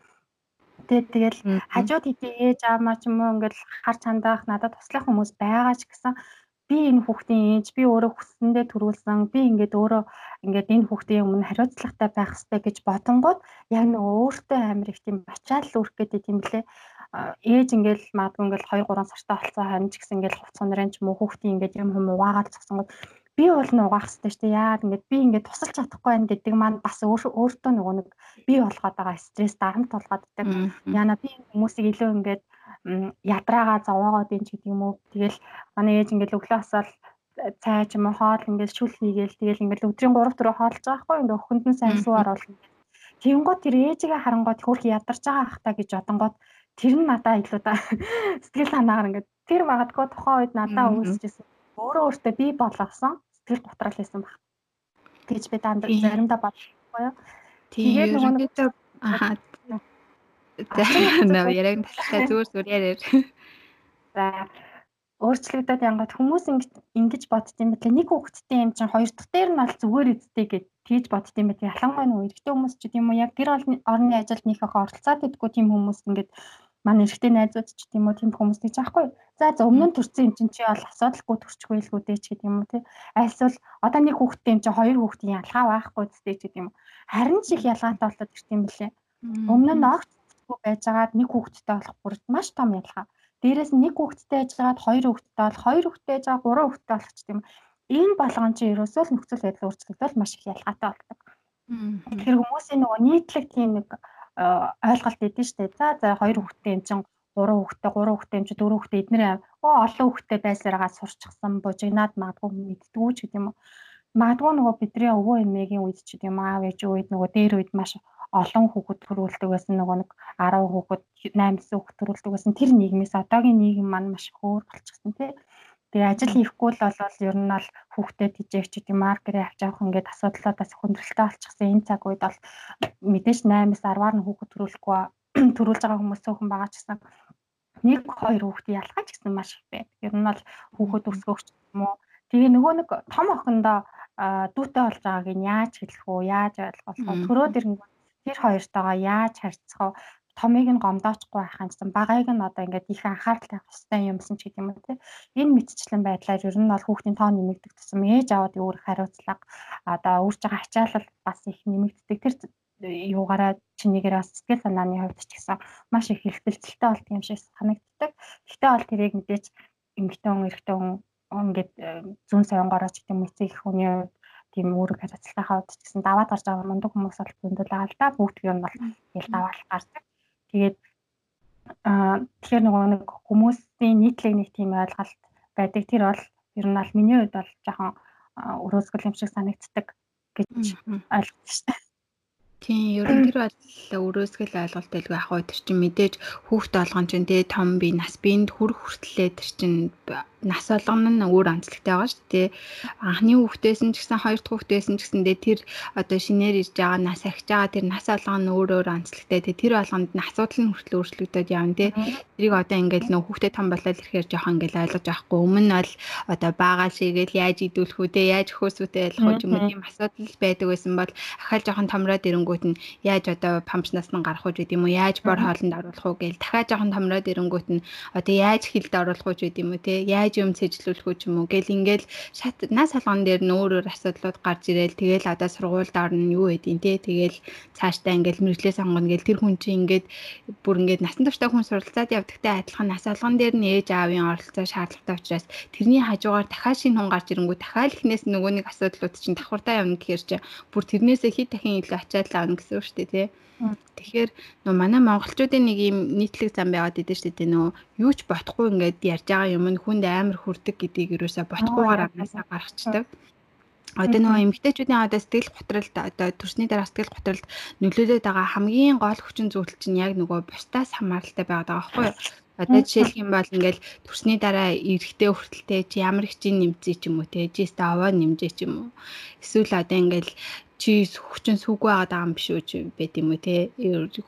Speaker 2: Тэгээд тэгэл хажууд хэдий ээж аамаа ч юм уу ингээд хар чандаах надад туслах хүмүүс байгаа ч гэсэн. Би энэ хүүхдийн ээж би өөрөө хүссэндээ төрүүлсэн. Би ингээд өөрөө ингээд энэ хүүхдийн өмнө хариуцлагатай байх хэрэгтэй гэж бодонгууд яг нэг өөртөө амар их тийм бачаал үрэх гэдэг юм лээ ээж ингээл маадгүй ингээл 2 3 сартай болцоо харин ч гэсэн ингээл хувц сонрын ч уу хүүхдийн ингээд юм юм угаагаад цогсонгод би бол нь угаах хэрэгтэй шүү дээ. Яагаад ингээд би ингээд тусалж чадахгүй байх гэдэг маань бас өөртөө нөгөө нэг би болгоод байгаа стресс дарамт болгоод байдаг. Яна би хүмүүсийг илүү ингээд ядраагаа зовоогоод ин ч гэдэг юм уу. Тэгэл манай ээж ингээд өглөө асаал цай ч юм уу хоол ингээд шүл хийгээл тэгэл ингээд өдрийн 3 4 хоолж байгаа хгүй ингээд өхөнд нь сайн суугаар бол Тэнгууд тэр ээжигээ харангууд хөрх ядарч байгаа ах та гэж бодонгууд тэр нь надаа илүү да сэтгэл санаагаар ингээд тэр магадгүй тухайн үед надаа үүсчихсэн өөрөө өөртөө би болгосон сэтгэл готрал байсан баг. Тэгж би дандаа заримдаа бодлоо юу.
Speaker 1: Тэгээд нөгөө аа Наа яриг талтай зүгээр зүгээр яриа.
Speaker 2: За өөрчлөгдөд янгад хүмүүс ингэж бодд юм байна. Нэг хүүхэдтэй юм чинь хоёр дахь дээр нь бол зүгээр эзтэй гэж тийж бодд юм байна. Ялангуяа нөгөө эрэгтэй хүмүүс ч гэдэг юм яг гэр орны ажилд их оролцоод идэггүй тийм хүмүүс ингэж манай эрэгтэй найзууд ч гэдэг юм уу тийм хүмүүс гэж аахгүй. За за өмнө нь төрсэн юм чинь чи бол асуудалгүй төрчихгүй л гүдээ ч гэдэг юм уу тий. Альсвал одоо нэг хүүхэдтэй юм чинь хоёр хүүхдийн ялгаа байхгүй зүтэй ч гэдэг юм. Харин ч их ялгаатай болоод ирт юм бэлээ. Өмнө нь хүүхдгүй байжгаад нэг хүүхэдтэй болох бүр маш том ялгаа. Дээрээс нэг хүүхэдтэй байжгаад хоёр хүүхэдтэй бол хоёр хүүхэдтэй байжгаа гурван хүүхэдтэй болох ч тийм энэ болгон чи ерөөсөө л нөхцөл байдал өөрчлөгдөөл маш их ялгаатай болдог. Тэгэхээр хүмүүсийн нөгөө нийтлэг тийм нэг ойлголт идэв штэ. За за хоёр хүүхэдтэй юм чин гурван хүүхэдтэй, гурван хүүхэдтэй юм чи дөрвөн хүүхэдтэй эднэр оо олон хүүхэдтэй байсараагаа сурчсан бужигнаад магадгүй мэддгүү ч гэдэг юм. Магадгүй нөгөө бидний өвөө эмээгийн үед ч гэдэг юм аав ээж үед нөгөө дээр үед маш олон хүүхэд төрүүлдэг байсан нөгөө нэг 10 хүүхэд 8 хүүхэд төрүүлдэг байсан тэр нийгмээс одоогийн нийгэм маань маш өөр болчихсон тий. Тэгээ ажил хийхгүй л болвол ер нь бол хүүхдэд тижээх ч гэдэг маркерээ авч явах ингээд асуудлаа бас хүндрэлтэй болчихсон энэ цаг үед бол мэдээж 8-аас 10-аар нь хүүхэд төрүүлэхгүй төрүүлж байгаа хүмүүс цөөхөн байгаа ч гэсэн нэг хоёр хүүхдийн ялгаа ч гэсэн маш их байдаг. Ер нь бол хүүхэд өсгөөгч юм уу. Тэгээ нөгөө нэг том охиндоо дүүтэй болж байгааг нь яаж хэлэх үү, яаж ойлгох вэ? Төрөөд ирэнгүүт тэр хоёртойгоо яаж харьцах вэ? Томыг нь гомдоохгүй байх юм гэсэн багайг нь одоо ингээд их анхаарал тавих хэрэгтэй юмсан ч гэдэг юм уу тий. Энэ мэдчлэн байдлаар ер нь бол хүүхдийн тоо нэмэгдэх тусам ээж аваад өөр хариуцлага одоо өөрж байгаа ачаалал бас их нэмэгддэг. Тэр юугаараа чинийгээр бас сэтгэл санааны хувьд ч гэсэн маш их хэлбэлцэлтэй болт юм шиг санагддаг. Гэхдээ бол тэрийг мэдээж эмэгтэй хүн эрэгтэй хүн ингээд зүүн соёнгороо ч гэдэг юм эцэг их хүний хувьд тийм үүрэг хариуцлагатай хавьд ч гэсэн даваад гарч байгаа мундаг хүмүүс бол зөндөл байгаа л да. Бүгд юм бол ял даваал гардаг. Тэгээд аа тэгэхээр нөгөө нэг хүмүүсийн нийтлэг нэг тийм ойлголт байдаг. Тэр бол ер нь бол миний хувьд бол жоохон өрөөсгөл юм шиг санагддаг гэж ойлгож байна.
Speaker 1: Тийм, ер нь тэр бол өрөөсгөл ойлголт байлгүй ах уу тэр чинь мэдээж хүүхдээ олгон чинь тий том би нас биед хүрх хүртлээ тэр чинь нас болгоно нь өөр онцлогтой байгаа шүү дээ. Анхны хүүхдээс нь ч гэсэн хоёр дахь хүүхдээс нь ч гэсэндээ тэр одоо шинээр ирж байгаа нас ахиж байгаа тэр нас болгоно өөр өөр онцлогтой. Тэгээ тэр болгонд нь асуудал нь хүртэл өөрчлөгдөд явна тий. Тэрийг одоо ингээл нөх хүүхдээ том болоод ирэхээр жоох ингээл ойлгож авахгүй. Өмнө нь бол одоо баагаал шигээл яаж идүүлэх үү те яаж хөөсүүтэй ойлгох юм уу тийм асуудал байдаг байсан бол ахаал жоохон томроод ирэнгүүт нь яаж одоо пампчнаас нь гарах уу гэдэг юм уу яаж бор хоолнд оруулах уу гээл дахиад жоохон томроод ирэнгүүт нь одоо яаж хилд оруулах уу гэдэг юм уу те яаж яаж юм цэжлүүлэх үү ч юм уу? Гэл ингээл шат нас салган дээр нь өөр өөр асуудлууд гарч ирээл тэгэл одоо сургуульд орно юу гэдیں те тэгэл цаашдаа ингээл мэрэгчлээ сонгоно гэл тэр хүн чинь ингээд бүр ингээд насан туршдаа хүн суралцаад явдагтай адилхан нас салган дээр нь ээж аавын оролцоо шаардлагатай учраас тэрний хажуугаар дахиад шинэ хүн гарч ирэнгүү дахиад ихнээс нөгөө нэг асуудлууд чинь давхартаа явна гэхээр чинь бүр тэрнээсээ хэд дахин илүү ачаал авна гэсэн үг шүү дээ тий Тэгэхээр нөө манай монголчуудын нэг юм нийтлэг зам байгаад идэв шүү дээ. Нөө юу ч ботхгүй ингээд ярьж байгаа юм нь хүнд амар хүрдэг гэдгийг юусаа ботхгүйгээр амнасаа гаргацдаг. Одоо нөгөө эмгтээчүүдийн одоо сэтгэл готролд одоо төрсний дараа сэтгэл готролд нөлөөлөд байгаа хамгийн гол хүчин зүйлс чинь яг нөгөө бусдаас хамааралтай байгаад байгаа байхгүй юу? Одоо жишээлх юм бол ингээл төрсний дараа эрэхтэй хүртэлтэй чи ямар их чинь нэмцээ ч юм уу те жист аваа нэмжээ ч юм уу? Эсвэл одоо ингээл чи хүүхчин сүггүй байгаа юм биш үү чи байт юм уу те?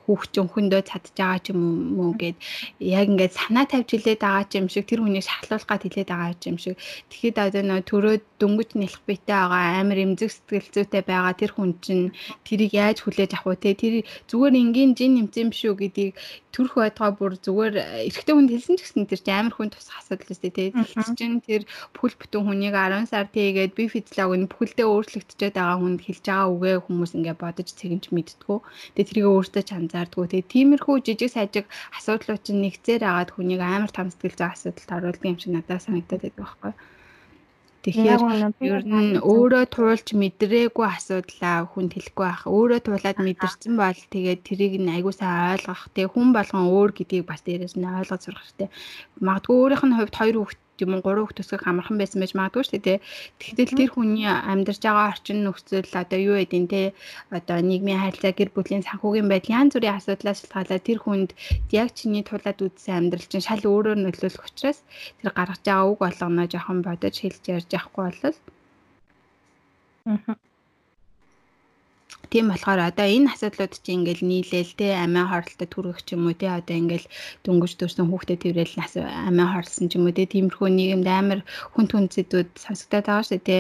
Speaker 1: Хүүхчин хөндөө байгаа ч юм уу гэд яг ингээд санаа тавьж хилээд байгаа юм шиг тэр хүнийг шахлуулах гад хилээд байгаа юм шиг. Тэгэхэд одоо нөө төрөө дөнгөж нэлэх битэй байгаа амар эмзэг сэтгэл зүйтэй байгаа тэр хүн чинь тэрийг яаж хүлээж авах вэ те тэр зүгээр энгийн жин нэмсэн юм шүү гэдгийг төрөх байтугай бүр зүгээр эрэгтэй хүнд хэлсэн ч гэсэн тэр чинь амар хүн тусах асуудал өстэй те тэр чинь тэр бүхэл бүтэн хүнийг 10 сар тийгээд би физиологи нь бүхэлдээ өөрчлөгдөж байгаа хүнд хэлж байгаа үгээ хүмүүс ингээ бодож цэгэнж мэдтгүү. Тэгээ тэрийг өөртөө ч анзаардгүй. Тэгээ тиймэрхүү жижиг сажиг асуудлууд чинь нэгцээр агаад хүнийг амар том сэтгэл зүйн асуудалд оруулдаг юм шиг надад санагдаад байдаг байхгүй юу? Тэгэхээр ер нь өөрөө туулж мэдрээгүй асуудлаа хүнд хэлэхгүй байх. Өөрөө туулаад мэдэрсэн бол тэгээд тэрийг нь айгуу сайн ойлгох. Тэгээ хүн болгон өөр гэдгийг бас дээрээс нь ойлгож сурах хэрэгтэй. Магадгүй өөрийнх нь хувьд хоёр хүүхэд юм уу гурван хүүхд төсгөх амархан байсан байж магадгүй шүү дээ. Тэгтэл тэр хүний амьдарч байгаа орчин нөхцөл одоо юу гэдин те одоо нийгмийн харилцаа гэр бүлийн санхүүгийн байдал янз бүрийн асуудлаас шалтгаалаад тэр хүнд яг чиний тулаад үдсэн амьдрал чинь шал өөрөөр нөлөөлөх учраас тэр гаргаж байгаа үг болгоноо жоохон бодож хэлж ярьж явахгүй бол Аа Тийм болохоор одоо энэ асуудлууд чинь ингээл нийлээл те амиа хорлолтод түргэх ч юм уу те одоо ингээл дөнгөж төрсэн хүүхдэд тэрэл амиа хорлсон ч юм уу те тиймэрхүү нийгэмд амар хүн түн зэдүүд сонсогдоод байгаа шүү те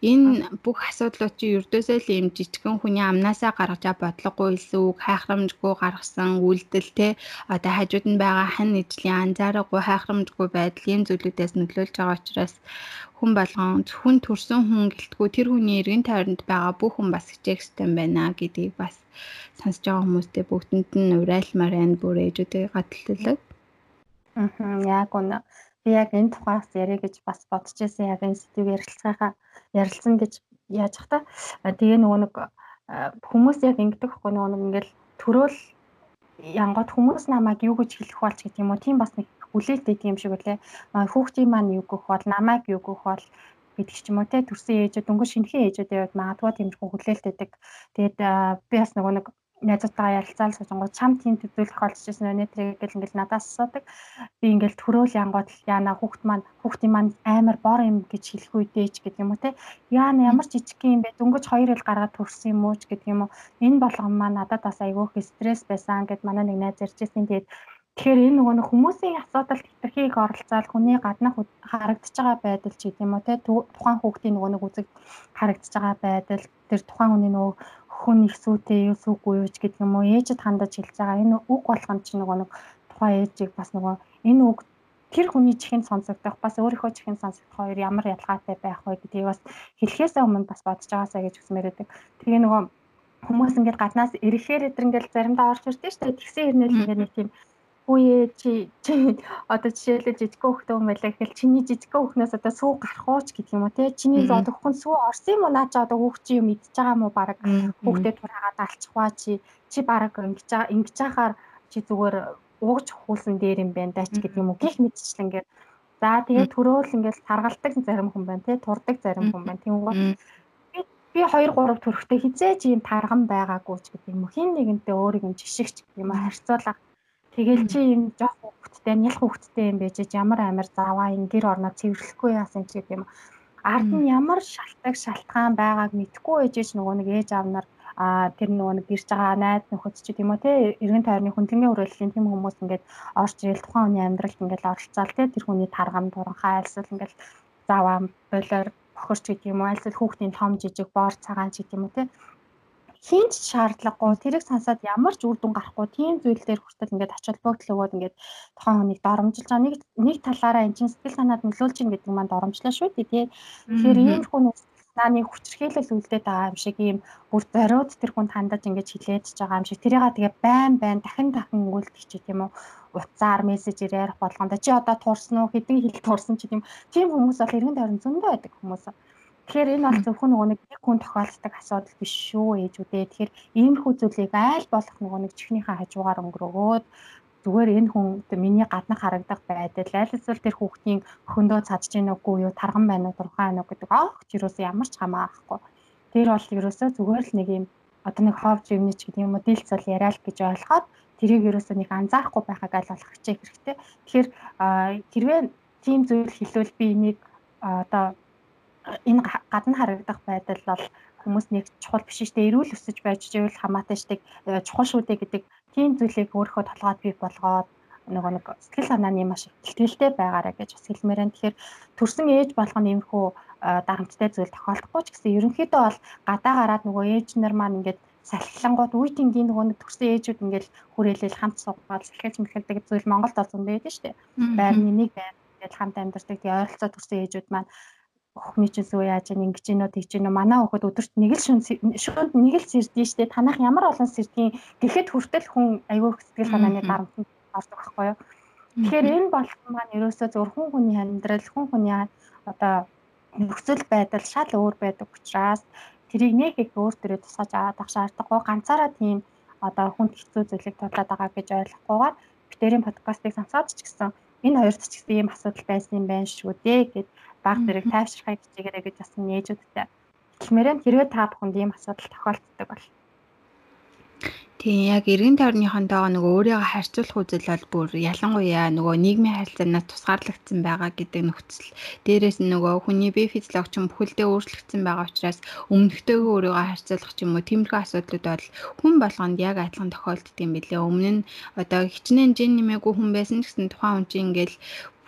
Speaker 1: энэ бүх асуудлууд чинь ердөөсөө л юм жижигхэн хүний амнаасаа гаргаж бодлогогүй илүү хайхрамжгүй гаргасан үйлдэл те одоо хажууд нь байгаа хан нийтлийн анзаарахгүй хайхрамжгүй байдал ийм зүйлүүдээс нөлөөлж байгаа учраас хүн болгон зөвхөн төрсөн хүн гэлтгүү тэр хүний эргэн тойронд байгаа бүх хүн бас хичээх ёстой байна гэдгийг бас сонсож байгаа хүмүүстэй бүгдэнд нь урайлмаар байна бүр ээжүүдээ гадталдаг.
Speaker 2: Аа яг үнэ. Би яг энэ тухаас яриа гэж бас бодож байсан яг энэ сэдвийг ярилцахаа ярилцсан гэж яаж ах та. Тэгээ нөгөө нэг хүмүүс яг ингэдэг хгүй нөгөө нэг ингээл төрөөл янгот хүмүүс намайг юу гэж хэлэх болж гэдэг юм уу тийм бас нэг хүлээлт өгдөг юм шиг үлээ. Хүүхдийн маань юу гэх бол намайг юу гэх бол гэдэг ч юм уу те төрсэн ээжүүд дөнгөж шинхэн ээжүүд яваад магадгүй тиймэрхүү хүлээлт өгдөг. Тэгээд би бас нөгөө нэг найзуудтайгаа ярилцаал сууж чам тийм төдөлөх болж ирсэн өнөө тэрийг ингээл ингээл надаас асуудаг. Би ингээл төрөөл янгууд яана хүүхд маань хүүхдийн маань амар бор юм гэж хэлэх үедээ ч гэдэг юм уу те. Яана ямар жижиг юм бэ? Дөнгөж хоёр ил гаргаад төрсөн юм уу ч гэдэг юм уу. Энэ болгон маань надад бас айгүйх стресс байсан гэд манай нэг найз ярьжсэн. Тэгээд Тэгэхээр энэ нөгөө нэг хүмүүсийн асуудалд хэтэрхийг оролцоод хүний гаднах харагдаж байгаа байдал ч гэдэм үү те тухайн хүүхдийн нөгөө нэг үзэг харагдаж байгаа байдал тэр тухайн хүний нөгөө хүн их сүйтэй юу сүйгүй юу ч гэдэг юм уу ээжэд хандаж хэлж байгаа энэ үг болгоом чи нөгөө нэг тухайн ээжийг бас нөгөө энэ үг тэр хүний чихэнд сонсогдох бас өөрийнхөө чихэнд сонсогдох хоёр ямар ялгаатай байх вэ гэдгийг бас хэлхээсээ өмнө бас бодож байгаасаа гэж хүсмээр байдаг. Тэгээ нөгөө хүмүүс ингээд гаднаас ирэхээр эдэр ингээд заримдаа орж ирдэ дээ. Тэгсэн хэрнээл ингээд нэг тийм Үе чи чи одоо жишээлбэл жижиг хүүхдтэй хүн байлаа гэхэл чиний жижиг хүүхнээс одоо сүү гарах уу ч гэдэг юм уу те? Чиний одоо хүн сүү орсон юм уу? Наа чи одоо хүүхчийн юм идчихэж байгаа мó баг хүүхдээ тураагаад алчихваа чи чи баг ингэж ингэж хахаар чи зүгээр уугч хуулсан дээр юм байна даа ч гэдэг юм уу? Гих мэдчихлээ ингээд за тэгээд төрөөл ингээд таргалдаг зарим хүн байна те? Турдаг зарим хүн байна. Тийм үү би 2 3 төрхтэй хизээч юм тарган байгаагүй ч гэдэг юм уу? Хин нэгэнтэй өөрийг нь жишгч юм харьцуулах Тэгэл чи юм жоох хүүхэдтэй, нялх хүүхэдтэй юм байж ямар амар заваа ин гэр орноо цэвэрлэхгүй яасан ч гэдэг юм. Ард нь ямар шалтгаан шалтгаан байгааг мэдхгүй ээжэж нөгөө нэг ээж аав нар а тэр нөгөө нэг гэрж байгаа найз нөхөд ч тийм үү те эргэн тойрны хүндлэнгийн хүрээллийн тийм хүмүүс ингээд орж ирэл тухайн хүний амьдралд ингээд оролцоол те тэр хүний таргам туранхай альсвал ингээд заваа болоор бохорч гэдэг юм уу альсвал хүүхдийн том жижиг боор цагаан ч гэдэг юм уу те хинч шаардлагагүй. Тэрийг сансаад ямар ч үр дүн гарахгүй. Тийм зүйл дээр хүртэл ингээд ачаал бүгд л өгөөд ингээд тухайн хүнийг доромжилж байгаа. Нэг нэг талаараа эн чинь сэтгэл санаад нөлөөлж чинь гэдэг маань доромжлоо шүү дээ тий. Тэгэхээр ийм хүн нааны хүчрхийлэл үлдээд байгаа юм шиг ийм бүр зориуд тэр хүн хандаж ингэж хилээд ч байгаа юм шиг. Тэрийг тэгээ байн байн дахин дахин өгүүлдэг ч тийм үү? Утсаар мессежээр ярих болгонд чи одоо туурсан уу? Хэдэн хил туурсан ч тийм тийм хүмүүс бол эргэн тойрон зөндөө байдаг хүмүүс. Тэгэхээр энэ бол зөвхөн нөгөө нэг хүн тохиолддог асуудал биш шүү ээжүүдээ. Тэгэхээр иймэрхүү зүйлийг айл болох нөгөө нэг чихнийхээ хажуугаар өнгөрөөгөөд зүгээр энэ хүн миний гаднах харагдах байдал аль эсвэл тэр хүүхдийн өхөндөө цадж гин үгүй юу тарган байна уу дурхан байна уу гэдэг огт юусоо ямар ч хамаахгүй. Тэр бол ерөөсөө зүгээр л нэг юм одоо нэг ховж юмны ч гэдэг юм уу дийлц бол яриа л гэж ойлгоод тэрийг ерөөсөө нэг анзаарахгүй байхаг аль болох хичээх хэрэгтэй. Тэгэхээр хэрвээ тийм зүйл хэлвэл би энийг одоо энэ гадна харагдах байдал бол хүмүүс нэг чухал биш дээ. Эрүүл өсөж байж ивэл хамаатай штеп чухал шүү дээ гэдэг тийм зүйлийг өөрийнхөө толгойд бий болгоод нөгөө нэг сэтгэл санааны маш ихтгэлтэй байгаарэ гэж бас хэлмээр байна. Тэгэхээр төрсэн ээж болгоно иймэрхүү дарамттай зүйл тохиолдохгүй ч гэсэн ерөнхийдөө бол гадаа гараад нөгөө ээж нар маань ингээд салхилангууд үе тэнгийн нөгөө нэг төрсэн ээжүүд ингээд хүрээлэл хамт суугаад салхилж мэлхэлдэг зүйл Монголд бол зөндөө байдаг шүү дээ. Байрны нэг байр ингээд хамт амьдардаг тий ойролцоо төрсэн ээжүүд маань охины чинь сүү яаж ингэж гинөө тийч гинөө манай хөхөд өдөрт нэг л шүн шүнд нэг л сэрдэн штэ. Танах ямар олон сэрдгийн гэхэд хүртэл хүн аягүй сэтгэл санааны дарамтанд ордог байхгүй юу? Тэгэхээр энэ болсон маань ерөөсөө зөвхөн хүн хүний амьдрал хүн хүний одоо нөхцөл байдал шал өөр байдаг учраас тэрийг нэг их өөр төрөө тусгаж аваад ах шаардлагагүй. Ганцаараа тийм одоо хүнд хэцүү зүйлийг тулаад байгаа гэж ойлгохгүйгээр битэрийн подкастыг сонсоод ч гэсэн энэ хоёрт ч гэсэн ийм асуудал байсан юм байна шүү дээ гэд баг зэрэг тайвширхай хичээгээрэй гэж бас нээжүүдтэй хэлмээрээ хэрвээ та бүхэнд ийм асуудал тохиолддог бол
Speaker 1: Тийм яг эргэн тойрныхондоо нөгөө өөрийгөө харьцуулах үзэл бол бүр ялангуяа нөгөө нийгмийн харилцаанаас тусгаарлагдсан байгаа гэдэг нөхцөл. Дээрээс нь нөгөө хүний бие физиологч нь бүхэлдээ өөрчлөгдсөн байгаа учраас өмнөхтэйгөө өөрийгөө харьцуулах ч юм уу тиймэрхүү асуудлууд бол хүн болгонд яг адилхан тохиолддог юм билээ. Өмнө нь одоо хичнээн жин нэмээгүй хүн байсан гэсэн тухайн хүн чинь ингээл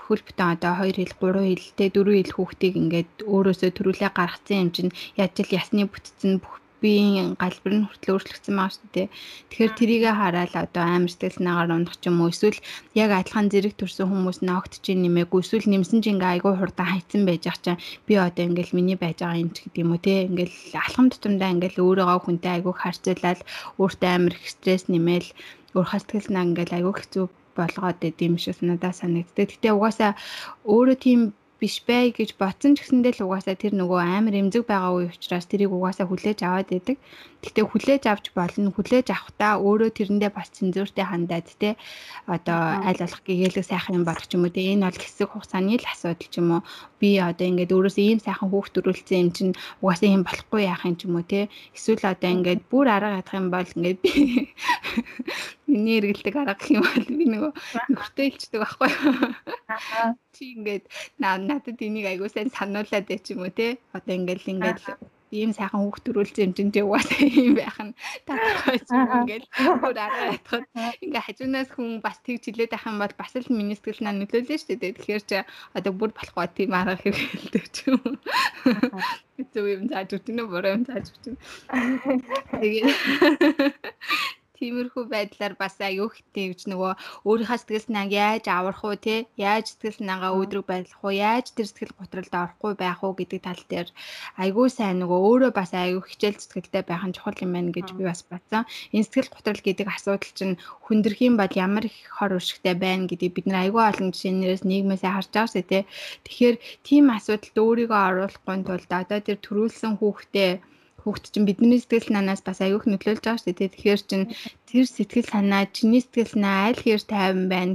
Speaker 1: хөл бүтэн одоо 2 хил 3 хил тэ 4 хил хүүхдийг ингээд өөрөөсөө төрүүлээ гаргацсан юм чинь яаж л ясны бүтцэн бүх биеийн галбар нь хүртэл өөрчлөгдсөн байгаа шүү дээ. Тэгэхээр трийгээ хараад одоо амар сэтгэл санаагаар унах ч юм уу эсвэл яг адилхан зэрэг төрсэн хүмүүс ногтж нэмээгүй эсвэл нэмсэн чинь ингээ айгүй хурдан хайцсан байж ах чинь би одоо ингээл миний байж байгаа юм ч гэдэг юм уу те ингээл алхам тутамдаа ингээл өөрийгөө хүнтэй айгүй харьцуулаад өөртөө амар их стресс нэмээл өөрхөн сэтгэл санаа ингээл айгүй хэцүү болгоод идэм шиг надад санагддаг. Гэтэ угаасаа өөрөө тийм биш бай гэж бодсон ч гэсэндээ л угаасаа тэр нөгөө амар эмзэг байгаа үе учраас тэрийг угаасаа хүлээж аваад идэг. Гэхдээ хүлээж авч болно. Хүлээж авахдаа өөрөө тэрэндээ бас цензуртэй хандаад те одоо аль болох гэгээлэг сайхан юм болох ч юм уу те энэ бол хэсэг хугацааны л асуудал ч юм уу. Би одоо ингээд өөрөөсөө ийм сайхан хүүхд төрүүлсэн юм чинь угаасаа юм болохгүй яах юм ч юм уу те. Эсвэл одоо ингээд бүр арга ядах юм бол ингээд би миний эргэлдэг арга гэх юм бол би нөгөө нөхөртөө илчдэг байхгүй. Чи ингээд надад энийг айгуу сайн сануулад байч юм уу те. Одоо ингээд ингээд ийм сайхан хүүхд төрүүлсэн юм чинь угаасаа ийм байх нь татахгүй ч юм ингээл бүр араа ятхад ингээ хажуунаас хүн бас тэгж хилээд байх юм бол бас л миний сэтгэл наа нөлөөлнө шүү дээ. Тэгэхээр чи одоо бүр болохгүй тийм арга хэрэгэлдэг ч юм. Зөв юм зааж өгч нэ буруу юм зааж өгч. Тэгээд Тиймэрхүү байдлаар бас аюу хэтээвч нөгөө өөрийнхөө сэтгэл санааг яаж аврах уу те? Яаж сэтгэл санаагаа өөдрөг байлгах уу? Яаж тэр сэтгэл готролд орохгүй байх уу гэдэг тал дээр аюу сайн нөгөө өөрөө бас аюу хичээл сэтгэлтэй байх нь чухал юм байна гэж би бас бодсон. Энэ сэтгэл готрол гэдэг асуудал чинь хүндрэх юм бол ямар их хор уршигтай байна гэдгийг бид нар аюу олон жишээнээс нийгмээс харж байгаа шүү те. Тэгэхээр тийм асуудалд өөрийгөө оруулахгүй тулд одоо тэр төрүүлсэн хүүхдээ хүүхд чинь бидний сэтгэл санаанаас бас их нөлөөлж байгаа шүү дээ. Тэгэхээр чин тэр сэтгэл санаа чиний сэтгэл санаа аль хэр тайван байна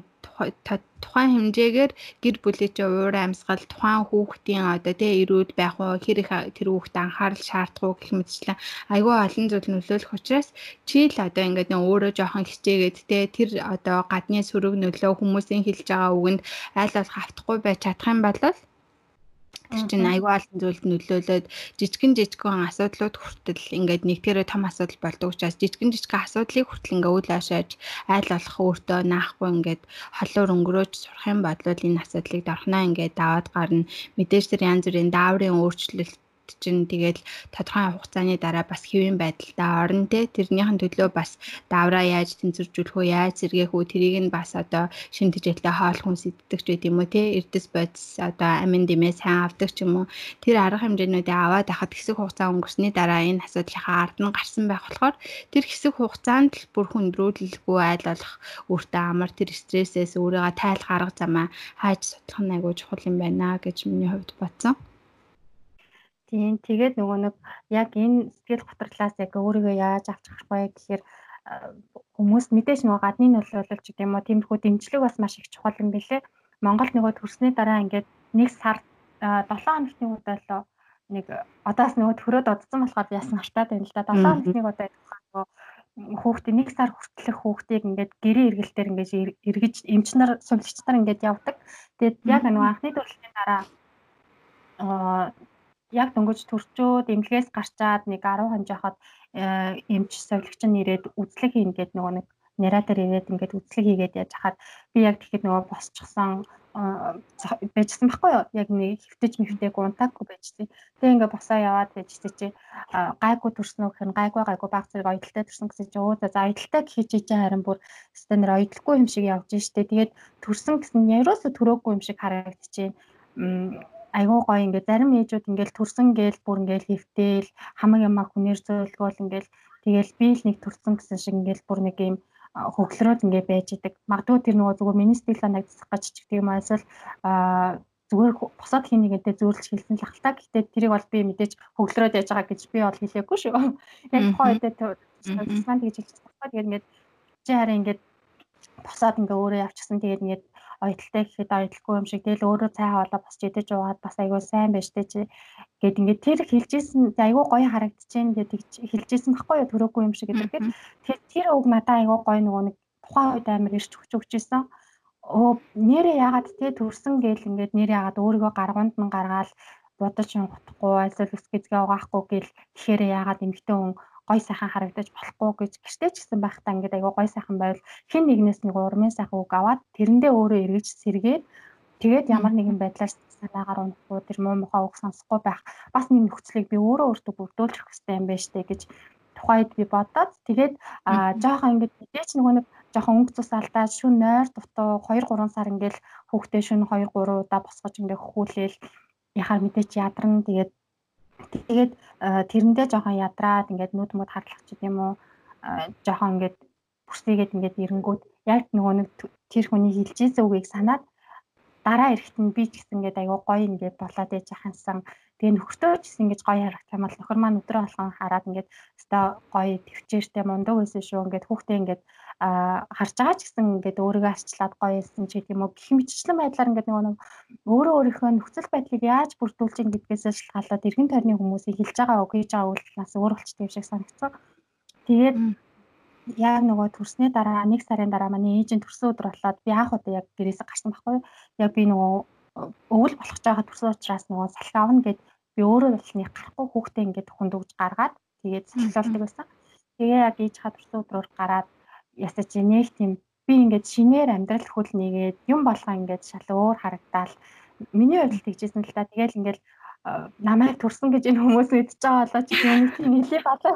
Speaker 1: тухайн хэмжээгээр гэр бүлийн чинь уур амьсгал тухайн хүүхдийн одоо тий эрүүл байх уу хэр их тэр хүүхдэд анхаарал шаардах уу гэх мэтчлэн айгүй олон зүйл нөлөөлөх учраас чи л одоо ингээд нөө өөрөө жоохон хичээгээд тий тэр одоо гадны сөрөг нөлөө хүмүүсийн хэлж байгаа үгэнд аль болох автахгүй байж чадах юм бол Тэр чинь айгүй олон зүйлд нөлөөлөд жижигэн жижигхэн асуудлууд хүртэл ингээд нэгтгэрээ том асуудал болдог учраас жижигэн жижигхэн асуудлыг хүртэл ингээд үл ашааж айл болох өөртөө наахгүй ингээд холоор өнгөрөөж сурах юм бол энэ асуудлыг дорхноо ингээд даваад гарна. Мэдээж тэр янз бүрийн дааврын өөрчлөлт чинь тэгэл тодорхой хугацааны дараа бас хэвийн байдалтай орно те. Тэрнийхэн төлөө бас давраа яаж тэнцвэржүүлэх үү яаж сэргээх үү тэрийг нь бас одоо шин тэжээлтэй хоол хүн сэтдэг ч гэдэм үү те? Эрдэс бодис одоо амин дэмээ сайн авдаг ч юм уу? Тэр арга хэмжээнүүдээ аваад хахад хэсэг хугацаа өнгөрсний дараа энэ асуудлынхаа ард нь гарсан байх болохоор тэр хэсэг хугацаанд л бүр хүндрүүлэлгүй айл болох өөртөө амар тэр стрессээс өөрийгөө тайлах арга замаа хайж судлах нь айгүй чухал юм байна гэж миний хувьд бодсон.
Speaker 2: Тийм тэгээд нөгөө нэг яг энэ сэтгэл готрлаас яг өөрийгөө яаж авч гарах вэ гэхээр хүмүүс мэдээж нөгөө гадны нөлөөлөл ч гэдэм үү тиймэрхүү дэмжлэг бас маш их чухал юм билэ. Монголд нөгөө төрсний дараа ингээд нэг сар 7 хоногны удаа л нэг одоос нөгөө төрөөд одсон болохоор би ясан хартаад байна л да. 7 хоногны удаа нөгөө хүүхдээ нэг сар хүртэлх хүүхдийг ингээд гэрээ эргэлтээр ингээд эргэж эмч нар сувлагч нар ингээд явдаг. Тэгээд яг нөгөө анхны төрөлтийн дараа аа яг дөнгөж төрчөөд эмнэлгээс гарчаад нэг 10 хон жахад э, эмч сувлагч нь ирээд үзлэг хийн гээд нөгөө нэг наратор ирээд ингээд үзлэг хийгээд яаж хахад би яг тэгэхэд нөгөө босчихсон байжсан байхгүй юу? Яг нэг хөвтөж мэвтэйг унтаагүй байжсэн. Тэгээ ингээ босоо яваад байжсэн чи гайгүй төрснө гэх нь гайгүй гайгүй баг зэрэг ойдолтой төрсөн гэсэн чи өө за ойдолтой гэхий чи чи харин бүр өстө нэр ойдлохгүй юм шиг явж штэ. Тэгээд төрсөн гэсэн ерөөсө төрөөгүй юм шиг харагдчихээн айгуу гоё ингээд зарим ээжүүд ингээд төрсөн гээл бүр ингээд хөвтэйл хамаг ямаа хүнээр зөөлгөөл ингээд тэгэл би л нэг төрсөн гэсэн шиг ингээд бүр нэг юм хөглөрөөд ингээд байж идэг. Магадгүй тэр нөгөө зүгээр миний стилээ нагдсах гэж ч гэдэг юм эсвэл зүгээр босоод хийнэ гэдэг зөөрлж хэлсэн л ахaltaа. Гэхдээ тэрийг бол би мэдээж хөглөрөөд яаж байгаа гэж би бол хэлээгүй шүү. Яг тухайн үедээ тусгаан тэгж хэлчихсэн. Тэгээд ингээд чи хараа ингээд босоод ингээ өөрөө явчихсан. Тэгээд ингээд ойдолтой гэхэд ойдлохгүй юм шиг. Тэгэл өөрөө цай хоолоо босч идэж уугаад бас айгүй сайн байж тээ чи. Гээд ингээд тэр хэлжсэн айгүй гоё харагдчихээн гэдэг хэлжсэн байхгүй юу? Төрөөгүй юм шиг гэдэг. Тэгэхээр тэр үг надаа айгүй гоё нөгөө нэг тухайн үед амар ирч хүч өгчээсэн. Оо нэрээ яагаад те төрсөн гээл ингээд нэрээ яагаад өөрийгөө гаргуунд нь гаргаал будаж унахгүй альсэл ус гэзгээ угаахгүй гэл тэгэхээр яагаад эмгтэн хүн гой сайхан харагдаж болохгүй гэж гэртээ ч гэсэн байхдаа ингээд айгүй гой сайхан байвал хэн нэгнээс нэг урмын сайхан үг аваад тэрэндээ өөрөө эргэж сэргээд тэгээд ямар нэгэн байдлаар санаагаар унахгүй тэр муу мухаа үг сонсохгүй байх бас нэг нөхцөлийг би өөрөө өөртөө бүрдүүлэх хэрэгтэй юм байна штэ гэж тухайд би бодоод тэгээд жоохон ингээд мэдээч нөгөө нэг жоохон өнгө цус алдаад шүн нойр дутуу 2 3 сар ингээд хүүхдээ шүн 2 3 удаа босгож ингээд хөхүүлээл яхаар мэдээч ядарна тэгээд Тэгээд тэрэндээ жоохон ядраад ингээд нүд мод харлах ч гэдэм үү жоохон ингээд бүсдийгээд ингээд эрэнгүүд яг нөгөө нэг тэр хүний хэлжсэн үгийг санаад дараа эрэхт нь би ч гэсэн ингээд аягүй гоё ингээд болоод ээж хансан. Тэгээ нөхөртөө ч гэсэн ингэж гоё юм бол нөхөр маань өдрөө болгон хараад ингээд өстой гоё төвчээртэй мундаг байсан шүү. Ингээд хүүхдээ ингээд харж байгаа ч гэсэн ингээд өөрийгөө арчлаад гоё хэлсэн ч гэдэм үү гэх мэтчлэн байдлаар ингээд нөгөө нэг өөрөө өөрийнхөө нөхцөл байдлыг яаж бүрдүүлж ийн гэдгээс шалтгаалаад эргэн тойрны хүмүүсийг хэлж байгаа үг хийж байгаа үйлдэлээс өөр болчтой юм шиг санагдсан. Тэгээд яг нөгөө төрсний дараа нэг сарын дараа манай ээжийн төрсөн өдөр болоод би анх удаа яг гэрээсээ гарсан байхгүй. Яг би нөгөө өвөл болох ч байгаа төрсөн учраас нөгөө салхи авна гэд би өөрөө бол нэг гарахгүй хүүхдээ ингээд хөндөгж гаргаад тэгээд салхилуулдаг байсан. Тэгээ яг ээж хаа төрсөн өдрөөр гараад ясаа чи нэг тийм би ингээд шинээр амьдрал хөл нэгээд юм болгоо ингээд шал өөр харагдаал. Миний хувьд тэгжсэн л та. Тэгэл ингээд намайг төрсөн гэж энэ хүмүүс мэдчихэж байгаа болоо. Чи тийм нэлээ балаа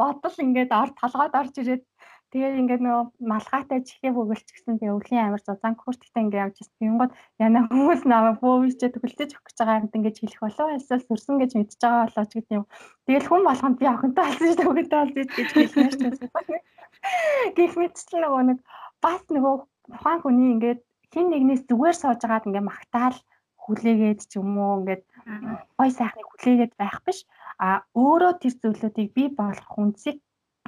Speaker 2: бодол ингээд ор талгаад орж ирээд. Тэгээд ингээд нөгөө малгайтай чихээ бөгөлч гэсэн тэгээ өвлийн амир зузаан хүртэгтэй ингээд явж ирсэн. Тэнгууд яна хүмүүс намайг бөөвичээ төгөлдөж өгөх гэж байгаа юмд ингээд хэлэх болоо. Эсвэл төрсөн гэж мэдчихэж байгаа болоо ч гэдэг юм. Тэгэл хүн болгонд би охинтой алсан шүү дээ. Өвгөнтэй алсан гэж хэлмээр ч байсан. Гэх мэтчил нөгөө нэг бас нөгөө тухайн хүний ингээд хин нэгнээс зүгээр сууж агаад ингээд магтаал хүлээгээд ч юм уу ингээд гой сайхныг хүлээгээд байх биш. А өөрөө тэр зүйлүүдийг би болох хүнсийг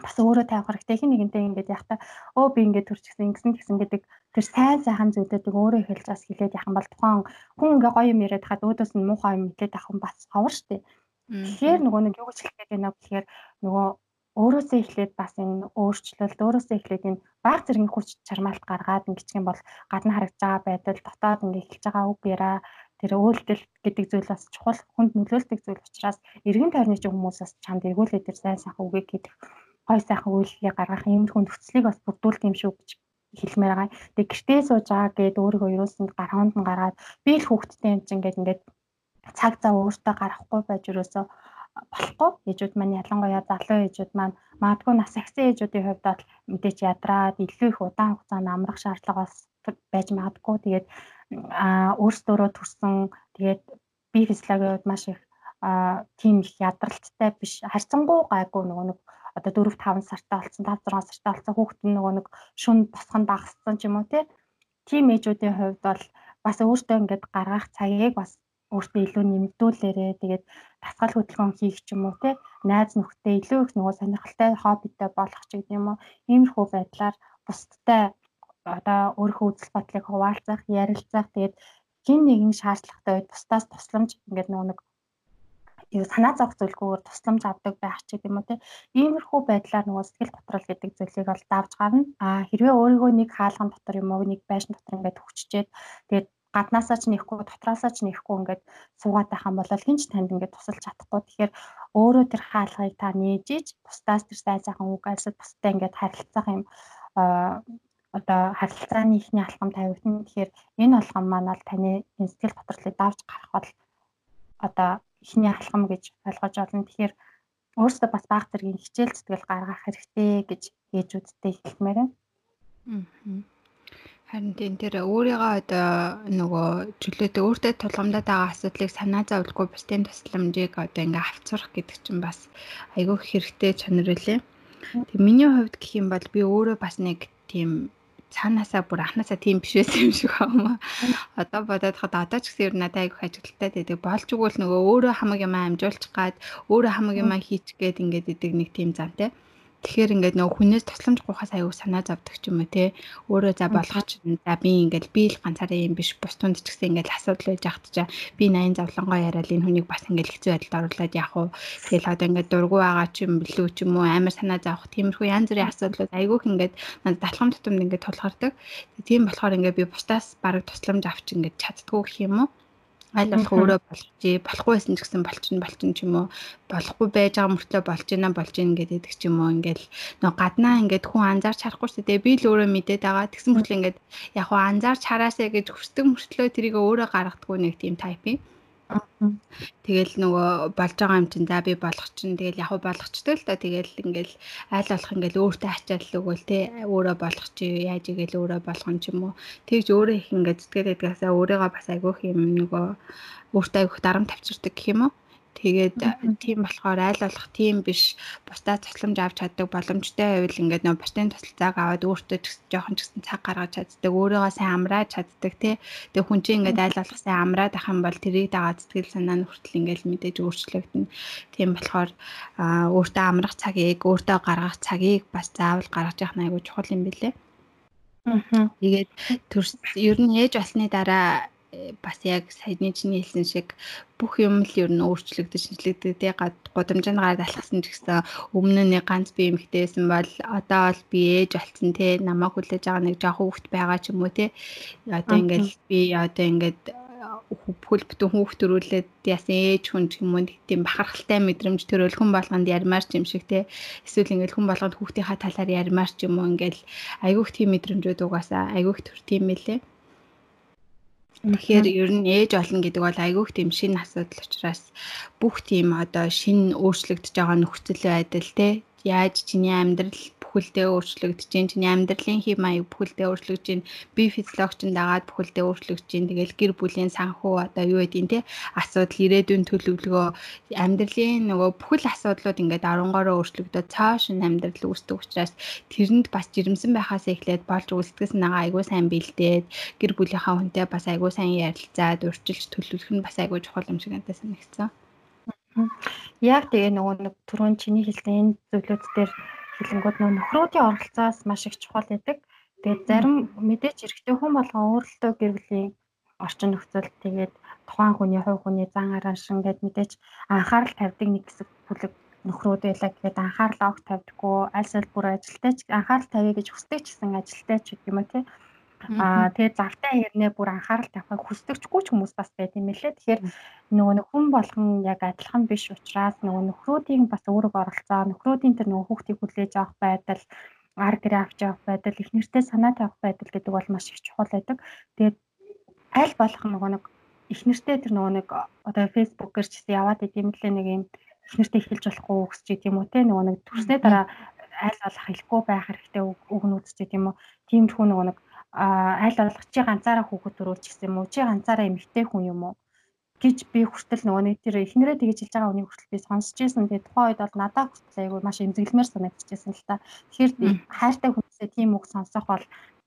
Speaker 2: бас өөрөө тавих хэрэгтэй. Хин нэгэнтэй ингээд яхта өө би ингээд төрчихсэн ингэсэн гэсэн гэдэг тэр сайн сайхан зүйлүүдийг өөрөө хэлж бас хэлээд яхан бол тухайн хүн ингээ гоё юм яриад хаад өөдөөс нь муухай юм хэлээд авах юм бас ховор штэ тэгэхээр нөгөө нэг юу гэж хэлэх гээд байна вэ гэхээр нөгөө өөрөөсөө эхлээд бас энэ өөрчлөлт өөрөөсөө эхлээд энэ баг зэргийн хүч чармаалт гаргаад ингэчих юм бол гадна харагдж байгаа байдал дотоод ингээ эхэлж байгаа үг яриа тэр үйлдэл гэдэг зүйл бас чухал хүнд нөлөөлдөг зүйл учраас эргэн тойрны чинь хүмүүс бас чамд эргүүлээ тэр сайн сайхан үгийг гэдэг гой сайхан үйлдэлийг гаргах хүн нөхцөлийг бас бүрдүүлдэг юм шүү гэж хэлмээр байгаа. Тэгээ гэртээ сууж байгаа гэд өөрийгөө ерөөсөнд гарханд нь гаргаад би л хүүхдтэй юм чинь гэд ингээд цаг зав өөртөө гаргахгүй байж ерөөсөө болохгүй. Ээжүүд маань ялангуяа залуу ээжүүд маань магадгүй нас агсан ээжүүдийн хувьд бол мэдээч ядраад илүү их удаан хугацаанд амрах шаардлагаас байж магадгүй. Тэгээд өөрсдөө төрсэн тэгээд бие физиологийн хувьд маш их тийм их ядралттай биш. Харьцангуй гайгүй нөгөө нэг одоо 4 5 сартаа болсон 5 6 сартаа болсон хүүхэд нь нөгөө нэг шүн босхон багассан ч юм уу тийм ээжүүдийн хувьд бол бас өөртөө ингээд гаргах цагийг бас өөртөө илүү нэмэгдүүлээрээ тэгээд дасгал хөдөлгөөн хийх ч юм уу те найз нөхдөд илүү их нөгөө сонирхолтой хоббитэй болох ч гэдэг юм уу иймэрхүү байдлаар бусдтай одоо өөрийнхөө үзэл бодлыг хуваалцах, ярилцах тэгээд хин нэгэн шаардлагатай үед бусдаас тусламж ингээд нөгөө нэг санаа зовх зүйлгүйгээр тусламж авдаг байх ч гэдэг юм уу те. Иймэрхүү байдлаар нөгөө сэтгэл готрол гэдэг зүйлийг бол давж гарна. А хэрвээ өөрийгөө нэг хаалган дотор юм уу нэг байшин дотор ингээд хүччээд тэгээд гаднаасаа ч нэхгүй дотроосоо ч нэхгүй ингээд суугаад байх юм бол хинч танд ингээд тусалж чадахгүй. Тэгэхээр өөрөө тэр хаалгыг та нээж иж бусдаас тэр сайн сайхан үг альсад бусдаа ингээд харилцах юм одоо харилцааны ихний алхам тавигдана. Тэгэхээр энэ алхам маань бол таны сэтгэл готрлыг давж гарах бол одоо ихний алхам гэж ойлгож байна. Тэгэхээр өөрөөсөө бас баг зэргийн хичээл зүтгэл гаргах хэрэгтэй гэж ээжүүдтэй хэлмээр байна.
Speaker 1: Аа. Харин тийм тэр өөрийгөө одоо нөгөө чөлөөтэй өөртөө тулгамдаад байгаа асуудлыг санаа зовлгүй бусдын тусламжийг одоо ингээ авцрах гэдэг чинь бас айгүй хэрэгтэй чанар үлээ. Тэг миний хувьд гэх юм бол би өөрөө бас нэг тийм цаанаасаа бүр анханасаа тийм биш байсан юм шиг байна. Одоо бодоод хад одоо ч гэсэн ер нь надад айгүй ажилттай байдаг. Болж игэл нөгөө өөрөө хамаг юм амжуулчих гад өөрөө хамаг юм хийчих гээд ингээд идэг нэг тийм зантай. Тэгэхээр ингээд нөгөө хүнээс тусламж гуйхаас аюу санаа зовдөг ч юм уу те. Өөрөө за чинь за би ингээд би л ганцаараа юм биш бус тунд ч гэсэн ингээд асуудал байж ахт чаа. Би 80 завлангоо яриад энэ хүнийг бас ингээд хэцүү байдалд оруулаад яах вэ? Тэгэл одоо ингээд дургу байгаа ч юм билүү ч юм уу амар санаа зовх тиймэрхүү янз бүрийн асуудлууд айгүйх ингээд надад талхам тутамд ингээд тулгардаг. Тийм болохоор ингээд би бусдаас бараг тусламж авч ингээд чаддгүй гэх юм уу? Аль болох өөрөө болгочих болохгүй байсан ч гэсэн болчин болчин ч юм уу. Болохгүй байж байгаа мөртлөө болж байна болж байна гэдэг ч юм уу. Ингээл нөө гаднаа ингээд хүн анзаарч харахгүй шүү дээ. Би л өөрөө мэдээд байгаа. Тэгсэн мөртлөө ингээд яг хуу анзаарч хараасаа гэж хүсдэг мөртлөө тэрийг өөрөө гаргадаггүй нэг тийм тайп юм Тэгэл нөгөө болж байгаа юм чинь за би болгох чинь тэгэл яг болгочтой л та тэгэл ингээл айл болох ингээл өөртөө ачаал өгөөл те өөрөө болгох чи яаж игээл өөрөө болгох юм уу. Тэгж өөрөө их ингээд зүтгээд байдгаасаа өөрийгөө бас айгүйх юм нөгөө өөртөө айгүйх дарам тавьчирдаг гэх юм уу Тэгээд тийм болохоор айл болох тийм биш бусдаа тусламж авч чаддаг боломжтой байвал ингээд нөө бусдын тусалцааг аваад өөртөө жоохон ч гэсэн цаг гаргаж чаддаг өөрийгөө сайн амрааж чаддаг тий. Тэгээ хүн чинь ингээд айл болох сайн амраад ах юм бол тэрийг дагаад сэтгэл санаа нь хүртэл ингээд мэдээж өөрчлөгдөнө. Тийм болохоор өөртөө амрах цагийг өөртөө гаргах цагийг бас заавал гаргаж явах нь айгүй чухал юм билэ. Аа. Тэгээд ер нь ээж болсны дараа бас яг саяны чиний хэлсэн шиг бүх юм л ер нь өөрчлөгдөж шинжлэгддэг тий гудамжинд гараад алхсан ч гэсэн өмнө нь ганц би эмэгтэйсэн бол одоо бол би ээж болсон тий намайг хүлээж байгаа нэг жоох хүүхэд байгаа ч юм уу тий одоо ингээл би одоо ингээд бүхэл бүтэн хүүхд төрүүлээд яасан ээж хүн ч юм уу тийм бахархалтай мэдрэмж төрөл хүн болгонд ярмаар ч юм шиг те. Эсвэл ингээл хүн болгонд хүүхдийнхаа талаар ярмаар ч юм уу ингээл айгүйх тийм мэдрэмжүүд угаасаа айгүйх төр тийм мэлээ. Тэгэхээр ер нь ээж болно гэдэг бол айгүйх тийм шинэ асуудал учраас бүх тийм одоо шинэ өөрчлөгдөж байгаа нөхцөл байдал те яаж чиний амьдрал бүхэлдээ өөрчлөгдөж чинь чиний амьдралын хэм маяг бүхэлдээ өөрчлөгдөж чинь бие физиологч нь дагаад бүхэлдээ өөрчлөгдөж чинь тэгэл гэр бүлийн санхүү одоо юу гэдгийг те асуудал ирээдүйн төлөвлөгөө амьдралын нөгөө бүхэл асуудлууд ингээд оронгороо өөрчлөгдөж цааш нь амьдрал үүсдэг учраас тэрэнд бас жирэмсэн байхаас эхлээд болж үлдгэс нагаа айгүй сайн бэлдээд гэр бүлийнхаа хүнтэй бас айгүй сайн ярилцаад урьдчилж төлөвлөх нь бас айгүй чухал юм шиг надад санагдсан.
Speaker 2: Яг тэгээ нөгөө нэг түрүүн чиний хэлсэн энэ зүйлүүд дээр хэлэнгүүд нөө нөхрүүдийн оролцоос маш их чухал байдаг. Тэгээд зарим мэдээч эрэгтэй хүн болгон өөрлөлтөө гэр бүлийн орчин нөхцөл тэгээд тухайн хүний хувь хүний зан араан шин гэд мэдээч анхаарал тавьдаг нэг хэсэг бүлэг нөхрүүд байлаа гэхэд анхаарал огт тавьдаггүй аль сэл бүр ажилтай ч анхаарал тавья гэж хүсдэг ч гэсэн ажилтай ч гэх юм уу тий Аа тэгээд завтай хэрнээ бүр анхаарал тавихыг хүсдэгчгүй ч хүмүүс бас байт юм лээ. Тэгэхээр нөгөө нэг хүн болгон яг адилхан биш учраас нөгөө нөхрүүдийн бас өөрөг оролцоо, нөхрүүдийн тэр нөгөө хүүхдийг хүлээж авах байдал, ар гэрээ авч явах байдал, их нэртэй санаа тавих байдал гэдэг бол маш их чухал байдаг. Тэгээд аль болох нөгөө нэг их нэртэй тэр нөгөө нэг одоо фэйсбүүкээр ч гэсэн яваад идэм лээ нэг юм их нэртэй эхэлж болохгүй үгсч гэдэг юм уу те нөгөө нэг төрснээ дараа айл болох хэлэхгүй байх хэрэгтэй үгнүүд ч гэдэг юм уу тиймэрхүү нөгөө нэг айл болох чи ганцаараа хүүхэд төрүүлж гисэн юм уу чи ганцаараа эмэгтэй хүн юм уу гэж би хүртэл нөгөө нэг тэр эхнэрээ тэгэж хэлж байгаа үнийг хүртэл би сонсч байсан. Тэгээ тухайн үед бол надад хүртэл айгүй маш эмзэглэмээр санагдчихсэн л та. Тэгэхээр хайртай хүнсээ тийм үг сонсох бол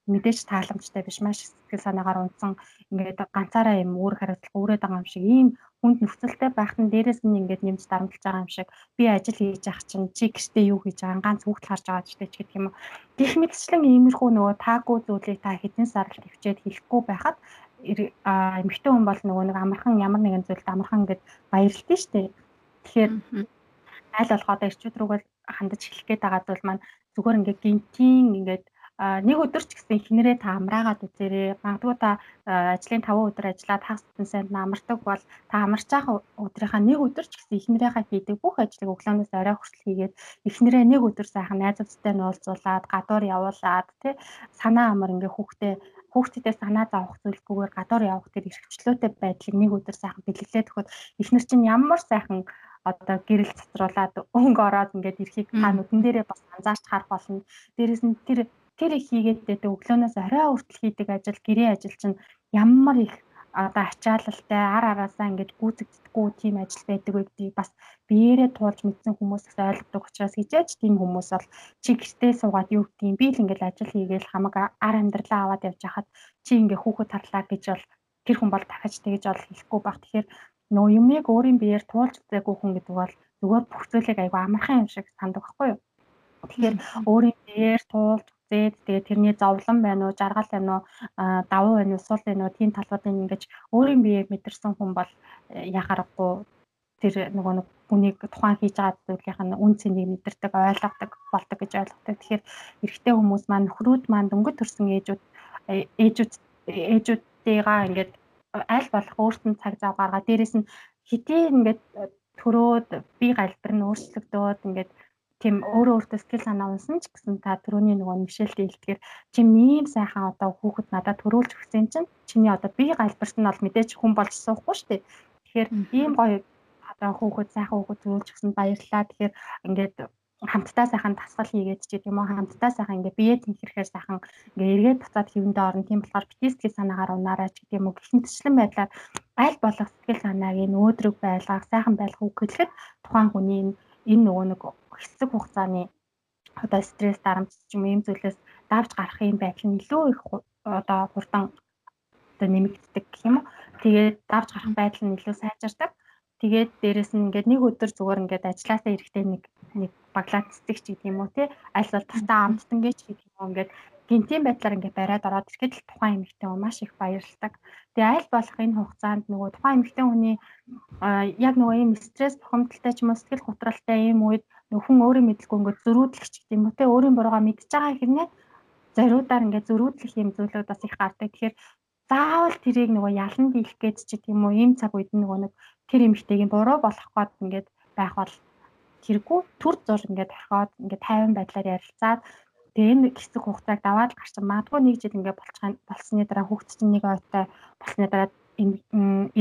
Speaker 2: мэдээж тааламжтай биш маш сэтгэл санаагаар унтсан ингээд ганцаараа юм үүрэг хариуцлага өрөөд байгаа юм шиг ийм хүнд нөхцөлтэй байхад дээрээс нь ингээд нэмж дарамтлаж байгаа юм шиг. Би ажил хийж явах чинь чи гэртээ юу хийж байгаа ганц хүүхд харж байгаа ч гэдэг юм уу? Гэх мэтчлэн иймэрхүү нөгөө таагүй зүйлийг та хэдэн сард төвчээд хэлэхгүй байхад эмэгтэй хүн бол нөгөө нэг амархан ямар нэгэн зүйлд амархан ингээд шүү дээ. Тэгэхээр аль болох одоо эрчүүд рүүгээ хандаж хэлэх гээд байгаа зүйл маань зүгээр ингээд гинтийн ингээд нэг өдөр ч гэсэн хинэрээ та амраагаад үзээрэй. Магадгүй та ажлын 5 өдөр ажиллаад хагас санд амардаг бол та амарч байгаа өдрийнхаа нэг өдөр ч гэсэн эхнэрийнхаа хийдэг бүх ажлыг өглөөнөөс орой хүртэл хийгээд эхнэрээ нэг өдөр сайхан найзуудтай нуулзуулаад гадуур явуулаад тий санаа амар ингээ хүүхдээ хүүхдтэй санаа зовох зүйлгүйгээр гадуур явах тэр эрхчлөөтэй байдлыг нэг өдөр сайхан бэлэглээд өгөхөд эхнэр чинь ямар сайхан одоо гэрэл цацруулаад өнгө ороод ингээд эрхийг та нүдэн дээрээ бас анзаарч харах болно. Дээрээс нь тэр тэр их хийгээд байдаг өглөөнөөс орой хүртэл хийдэг ажил гэрээ ажил чинь ямар их одоо ачаалалтай ар араасаа ингээд гүйцэгддэггүй тийм ажил байдаг гэдгийг бас биеэрээ туулж мэдсэн хүмүүс их ойлгодог учраас хичээж тийм хүмүүс бол чи гэртээ суугаад юу гэдгийг би л ингээд ажил хийгээл хамаг ар амьдралаа аваад явж хахад чи ингээд хүүхэд тарлаа гэж бол тэр хүн бол дахиж тэгэж бол хэлэхгүй баг. Тэгэхээр нөө юмыг өөрийн биеэр туулж үзээгүй хүн гэдэг бол зүгээр бүх зүйлийг айгу амархан юм шиг сандаг байхгүй юу? Тэгэхээр өөрийн биеэр туулж зээд тэгээ тэрний зовлон байна уу, жаргал байна уу, давуу байна уу, сул байна уу тийм талуудыг ингэж өөрийн биеэ мэдэрсэн хүн бол э, яхарахгүй тэр нөгөө нэг хүнийг тухайн хийж байгаа зүйлийнх нь үн цэнийг мэдэрдэг, ойлгодог болдог гэж ойлгодог. Тэгэхээр эрэгтэй хүмүүс маань нөхрүүд маань дөнгөж төрсэн ээжүүд э, ээжүүд ээжүүдтэйгээ ингээд аль болох өөрт нь цаг зав гаргаад дээрэс нь хэдий ингээд төрөөд би галбар нь өөрчлөгдөөд ингээд тийм өөрөө өөртөө скил санаа унсан ч гэсэн та түрүүний нөгөө мишэлтэй хэлтгэр чи ийм сайхан одоо хүүхэд надад төрүүлж өгсөн чинь чиний одоо би галбарт нь бол мэдээж хүн болж суухгүй шүү дээ. Тэгэхээр ийм гоё одоо хүүхэд сайхан хүүхэд төрүүлж өгсөнд баярлалаа. Тэгэхээр ингээд хамтдаа сайхан тасгал хийгээд ч юм уу хамтдаа сайхан ингээ бие тэнхрэхээр сайхан ингээ эргээд буцаад хэвэндээ орно тийм болохоор сэтгэл санаагаар унаарай ч гэдэг юм уу гэх мэтчлэн байдлаар аль болох сэтгэл санааг энэ өөдрөг байлгах сайхан байлгах үг хэлэхэд тухайн хүний энэ нөгөө нэг хэсэг хугацааны одоо стресс дарамт ч юм ийм зүйлээс давж гарах юм байдал нь илүү их одоо хурдан одоо нэмэгддэг гэх юм уу. Тэгээд давж гарах байдал нь илүү сайжирдаг. Тэгээд дээрэс нь ингээд нэг өдөр зүгээр ингээд ажилласаа ирэхдээ нэг нэг баглаа цэцэг ч гэдэг юм уу тий аль бол тастаа амттан гэж гэдэг юм уу ингээд гинтийн байдлаар ингээд бариад ороод ирэхэд л тухайн эмэгтэй хүн маш их баярлдаг. Тэгээ аль болох энэ хугацаанд нөгөө тухайн эмэгтэй хүний яг нөгөө ийм стресс бухимдалтай ч юм уу сэтгэл готролтой ийм үед хүн өөрөө мэдлгүй ингээд зөрүүдлэх ч гэдэг юм уу те? Өөрийн буруугаа мэдж байгаа хэрнээ зориудаар ингээд зөрүүдлэх юм зүйлүүд бас их гардаг. Тэгэхээр заавал тэрийг нөгөө ялан дийлэх гэж ч гэдэг юм уу ийм цаг үед нөгөө нэг тэр эмэгтэйгийн буруу болох гээд ингээд байх бол тэргүй төр зур ингээд орхиод ингээд тайван байдлаар ярилцаад тэгээ энэ хэсэг хугацааг даваад гарсан магадгүй нэг жил ингээд болчихын болсны дараа хүүхд чинь нэг ойтой болсны дараа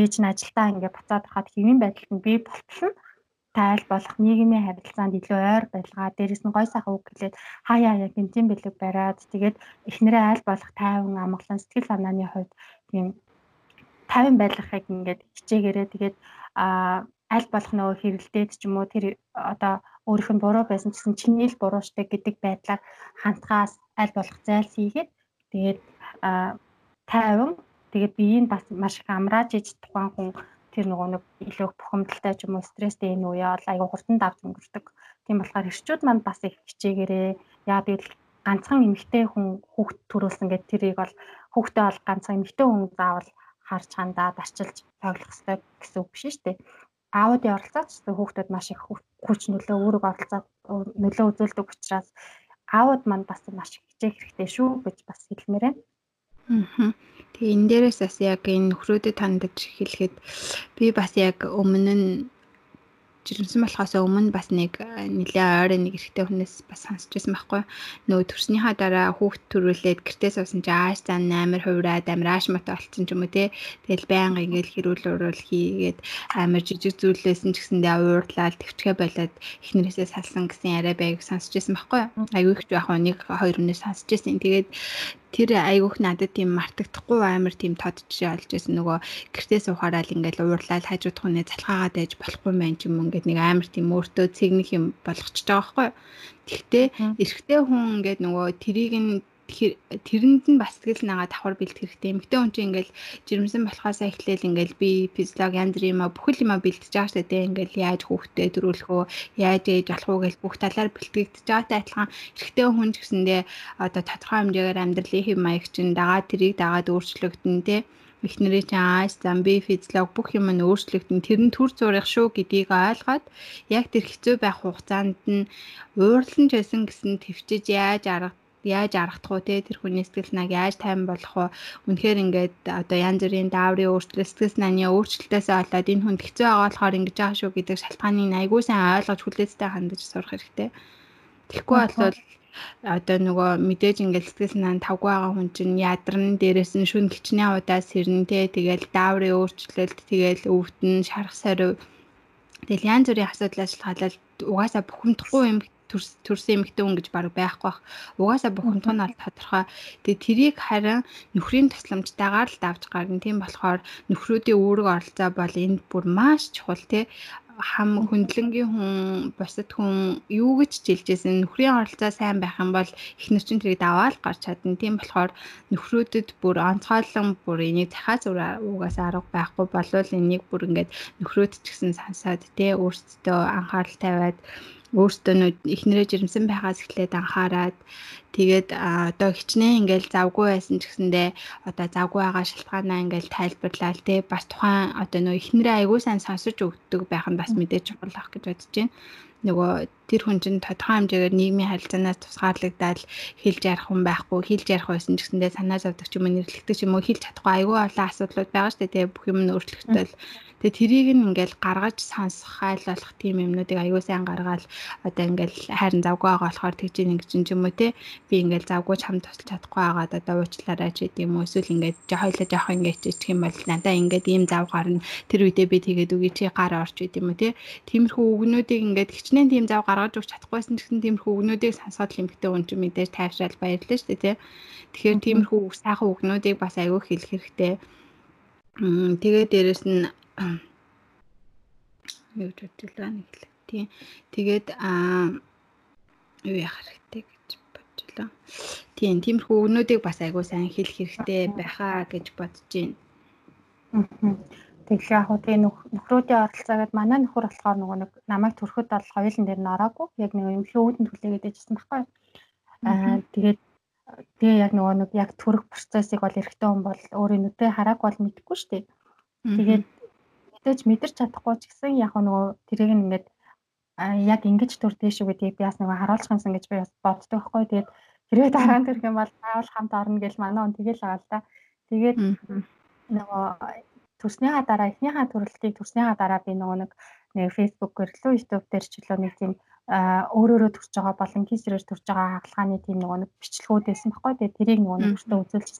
Speaker 2: ээж нь ажилдаа ингээд буцаад хахад хэвийн байдалд нь бий болтол нь тайл болох нийгмийн харилцаанд илүү ойр байлгаа. Дээрэс нь гой сайхан үг хэлээд хаяа яг гинтийн бэлэг бариад тэгээд эхнэрээ айл болох тайван амгалан сэтгэл санааны хувьд тийм тайван байлгахыг ингээд хичээгээрээ тэгээд аль болох нөгөө хэрэлдээд ч юм уу тэр одоо өөрийнх нь буруу байсан гэсэн чиний л буруу штэ гэдэг байдлаар хандхаас аль болох зайлсхийгээд тэгээд тайван тэгээд биеийг бас маш их амрааж иж тухайн хүн тэр нөгөө нэг илүү бухимдалтай ч юм уу стресстэй энэ үе бол айгүй хурдан давж өнгөрдөг. Тийм болохоор эрчүүд манд бас их хичээгээрээ яа гэвэл ганцхан эмэгтэй хүн хүүхд төрүүлсэн гэдэг тэрийг бол хүүхдээ бол ганцхан эмэгтэй хүн заавал харж хандаад арчилж тоглох хэрэгтэй гэсэн үг биш шүү дээ. Аудио оролцооч хүүхдэд маш их хүч нөлөө үүрэг оролцоод нөлөө үзүүлдэг учраас аауд манд бас маш их хичээх хэрэгтэй шүү гэж бас хэлмээр байна.
Speaker 1: Аа. Тэгээ энэ дээрээс бас яг энэ нөхрөөдөд тандаж хэлэхэд би бас яг өмнө нь жирэмсэн болохоос өмнө бас нэг нэлээ ойрын нэг эрэгтэй хүнээс бас сонсч байсан байхгүй. Нөгөө төрснийхаа дараа хүүхд төрүүлээд гэртээ суусан чи ааш зан амар хувраад амар ааш мата болцсон ч юм уу те. Тэгэл байнга ингээл хэрүүл урал хийгээд амар жижиг зүйлээсэн ч гэсэндээ уурлаад төвчгээ болоод эхнэрээсээ салсан гэсэн яриа байг сонсч байсан байхгүй. Аюу их яг нэг хоёр өнөөс сонсч байсан. Тэгээд тэр айгүйх надад тийм мартагдахгүй амар тийм тодчиж олж байсан. Нөгөө гэртээ суухаараа л ингээл уурлал хажуудах үнэ залхаагаад байж болохгүй мэн ч юм ингээд нэг амар тийм өөртөө цэгнэх юм болгочихж байгаа байхгүй. Тэгтээ эрэгтэй хүн ингээд нөгөө тэрийг нь тэрэнд нь бас тэгэл нагаа давхар бэлт хэрэгтэй. Эмэгтэй хүн чинь ингээл жирэмсэн болохоос эхлээл ингээл би физиолог янз бүрийн юм бүхэл юм бэлтэж байгаа шүү дээ. Ингээл яаж хүүхдэд төрүүлэх үү, яаж ээж болох уу гэж бүх талаар бэлтгэгдэж байгаатай адилхан эрэгтэй хүн ч гэсэндээ одоо тодорхой хэмжээгээр амьдралын хэв маяг чинь дагаад тэрийг дагаад өөрчлөгдөн тэ эхнэрээ чи ааш замби физиолог бүх юм нь өөрчлөгдөн тэр нь төр зурах шүү гэдгийг ойлгоод яг тэр хэцүү байх хугацаанд нь уурлан ч байсан гэсэн төвчж яаж арга яаж аргадах уу те? Тэр хүний сэтгэл санааг яаж тайван болгох уу үнэхээр ингээд одоо янз бүрийн дааврын өөрчлөлт сэтгэл санааны өөрчлөлтөөсөө болоод энэ хүн хэцүү байгаа болохоор ингэж байгаа шүү гэдэг шалтгааныг айгүй сайн ойлгож хүлээцтэй хандаж сурах хэрэгтэй. Тэгэхгүй бол одоо нөгөө мэдээж ингээд сэтгэл санаа нь тавгүй байгаа хүн чинь ядарн дээрээс нь шүн гिचний удаа сэрнтэй тэгэл дааврын өөрчлөлт тэгэл өвдөн шарах сариу тэгэл янз бүрийн асуудлаас шалтгаалаад угаасаа бухимдахгүй юм төрсэн эмэгтэй хүн гэж баг байхгүй бах. Угаасаа бухимдах нь тодорхой. Тэгээ тэрийг харин нөхрийн тусламжтайгаар л давж гарна. Тийм болохоор нөхрүүдийн үүрэг оролцоо бол энд бүр маш чухал тий хам хөндлөнгийн хүн бусад хүн юу гэж жилжсэн нөхрийн оролцоо сайн байх юм бол эхнэр чинь тэрийг даваал гарч чадна. Тийм болохоор нөхрүүдэд бүр онцгойлон бүр энийг захаа зураа угаас арга байхгүй болвол энийг бүр ингээд нөхрөөд ч гэсэн сансаад тий өөрсдөө анхаарал тавиад өөртөө эхнэрээ жирэмсэн байхаас эхлээд анхаарад. Тэгээд одоо хичнээн ингээл завгүй байсан ч гэсэндээ одоо завгүй байгаа шалтгаанаа ингээл тайлбарлал те бас тухайн одоо нөө эхнэрээ аягүй сайн сонсож өгдөг байх нь бас мэдээж чухал ах гэж бодож байна нөгөө тэр хүн чинь тодорхой хэмжээгээр нийгмийн харилцаанаас тусгаарлагдаад хэлж ярих хүн байхгүй хэлж ярих байсан ч гэсэндээ санаа зовдөг ч юм уу нэрлэгдэх ч юм уу хэлж чадахгүй. Айгүй олон асуудлууд байгаа шүү дээ тэгээ бүх юм нь өөрчлөгдөөл Тэгээ тэрийг нь ингээл гаргаж сонсох хайлуулах тийм юмнуудыг аюул сайн гаргаад одоо ингээл хайрын завгүй байгаа болохоор тэгж чинь ч юм уу те би ингээл завгүй чам тусалж чадахгүй байгаад одоо уучлаарай ч гэдэм үү эсвэл ингээд жоохойлоо жоох ингээд чих юм бол надаа ингээд ийм зав гарна. Тэр үедээ би тэгээд үгүй чи гар орч гэдэм үү те тиймэрхүү үгнүүдийг ингээд хичнээн тийм зав гаргаж өгч чадахгүйсэн гэсэн тиймэрхүү үгнүүдийг сонсоод лимхтэй хүн чинь мэдээж тайвшраал баярлаа шүү дээ те тэгэхээр тиймэрхүү сайхан үгнүүдийг бас аягүй хэлэх хэрэгтэй. Тэгээ дээрэс нь юу гэж бодлоо нэг л тийм тэгээд аа юу яах хэрэгтэй гэж бодлоо тийм тиймэрхүү өгнүүдийг бас айгуу сайн хэлэх хэрэгтэй байхаа гэж бодож байна
Speaker 2: Тэгэхээр яг хөө тэгээ нөхрүүдийн оролцоогээд манай нөхөр болохоор нөгөө нэг намайг төрөхөд бол хоёулын дээр нь ороогүй. Яг нэг юм лөөдөн түлээгээд дэжсэн байхгүй. Аа тэгээд тэгээ яг нөгөө нэг яг төрөх процессыг бол эрэгтэй хүн бол өөрийн нүдээ хараагүй бол мэдэхгүй шүү дээ. Тэгээд мэдээж мэдэрч чадахгүй ч гэсэн яг нөгөө тэрийг ингээд яг ингэж төрдөө шүү гэдгийг би бас нөгөө харуулах юмсан гэж би бас боддог байхгүй. Тэгээд хэрвээ дараа нь төрөх юм бол заавал хамт орно гэж манай он тэгэл байгаа л да. Тэгээд нөгөө төрснийхаа дараа эхнийхээ төрөлтийг төрснийхаа дараа би нөгөө нэг нэг фэйсбүүкээр лөө YouTube дээр ч лөө нэг тийм өөрөөрөө төрж байгаа болон кисрээр төрж байгаа хаалгааны тийм нөгөө нэг бичлэгүүд байсан байхгүй. Тэгээд тэрийг нөгөө нэг өөртөө үзүүлж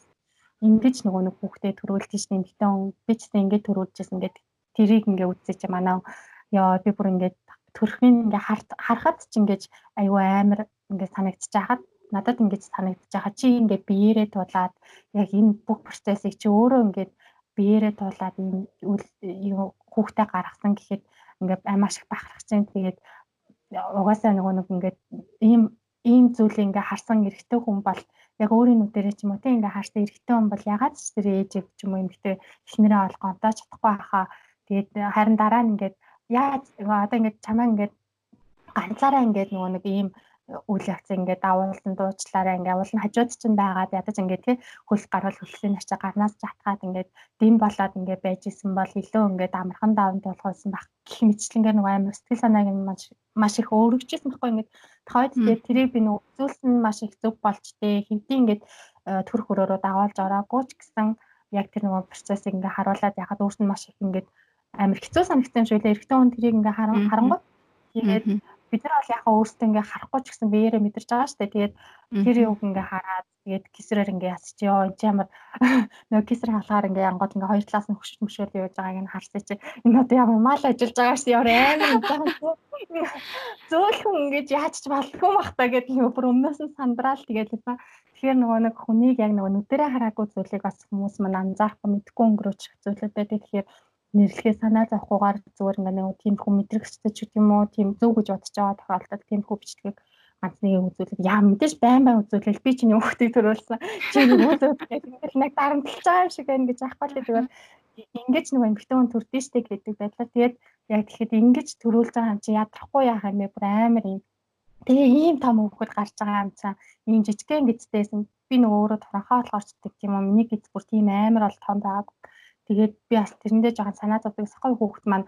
Speaker 2: ингэж нөгөө нэг хүүхдээ төрүүлж чинь нэмэгтэй би ч гэсэн ингэж төрүүлжсэн. Гэдэг тэрийг ингээ үзсэн чи манай ёо би бүр ингээ төрхийг ингээ харахад ч ингээ аюу амар ингээ санагдчих жахад надад ингээ санагдчих жахад чи ингээ биеэрээ тулаад яг энэ бүх процессыг чи өөрөө ингээ биеэрээ тулаад энэ хүүхдээ гаргасан гэхэд ингээ маш их бахархаж чинь тэгээд угаасаа нөгөө нэг ингээ ийм ийм зүйлийг ингээ харсан эрэгтэй хүн бол яг өөрийн нүдэрээ ч юм уу тийм ингээ харсан эрэгтэй хүн бол ягаад ч тэр ээжийг ч юм уу эмэгтэй эхнэрээ олох гонтоо чадахгүй хаа Тэгээд харин дараа нь ингээд яаж одоо ингээд чамаа ингээд ганцаараа ингээд нөгөө нэг ийм үйл явц ингээд давуулсан дуучлаараа ингээд уул нь хажууд чинь байгаад ядаж ингээд тий хөл гарвал хөлсөний ачаа гарнаас жатгаад ингээд дэм болоод ингээд байж исэн бол илүү ингээд амархан даван тулгуулсан байх гэх мэтлэнгээр нөгөө амар сэтгэл санааг нь маш маш их өөрөгчсөн байхгүй ингээд тохойд тэгээд тэрийг би нөгөө үзүүлсэн маш их зөв болж тээ хинтээ ингээд э, төрх өрөөрөө даваалж ороогүй ч гэсэн яг тэр нөгөө процессыг ингээд харуулад яхад өөрт нь маш их ингээд амар хэцүү санагдсан шиг лээ. Эрэгтэй хүн тэрийг ингээ харангуй. Тэгээд бид нар бол яхаа өөрсдөө ингээ харахгүй ч гэсэн биеэрээ мэдэрч байгаа шүү дээ. Тэгээд тэр юг ингээ хараад тэгээд кисрээр ингээ ясч ёо энэ ямар нөгөө кисэр халахаар ингээ янгууд ингээ хоёр талаас нь хөшөж мөшөөл явж байгааг нь харсаа чи. Энэ одоо ямар мал ажиллаж байгаа шүү ямар амар зөөлхөн ингээ яаж ч балгүй бах та гэдэг юм бүр өмнөөс нь сандраал тэгээд тэгэхээр нөгөө нэг хүнийг яг нөгөө нүдэрээ хараагүй зүйлийг бас хүмүүс мань анзаарахгүй мэдгүй өнгөрөөж зүйлүүд байдаг. Тэгэхээр нэрлэхээ санаа зовхгүйгээр зүгээр ингээ нэг тийм хүн мэдрэгчтэй ч юм уу тийм зөв гэж бодож байгаа тохиолдолд тийм хүү бичлэгийг ганц нэг үзүүлэх. Яа мэдээж байн байн үзүүлэл. Би чиний хүүхдийг төрүүлсэн. Чи гэх ингээл нэг дарамтлаж байгаа юм шиг байна гэж аахгүй л зүгээр ингэж нэг эмхтэн хүн төрдөө штэ гэдэг байдлаар тэгээд яг тэгэхэд ингэж төрүүлж байгаа юм чи ядрахгүй яах юм бэ? Бүр амар юм. Тэгээ ийм том хүүхэд гарч байгаа юм цаа. Ийм жижигхэн гэцтэйсэн би нөгөө өөрөө торонхоо болохоор ч гэдэг юм уу? Миний гэц бүр тийм амар бол том байгааг Тэгээд би бас тэрэндээ жоохон санаа зовдөг сахой хүүхэд маань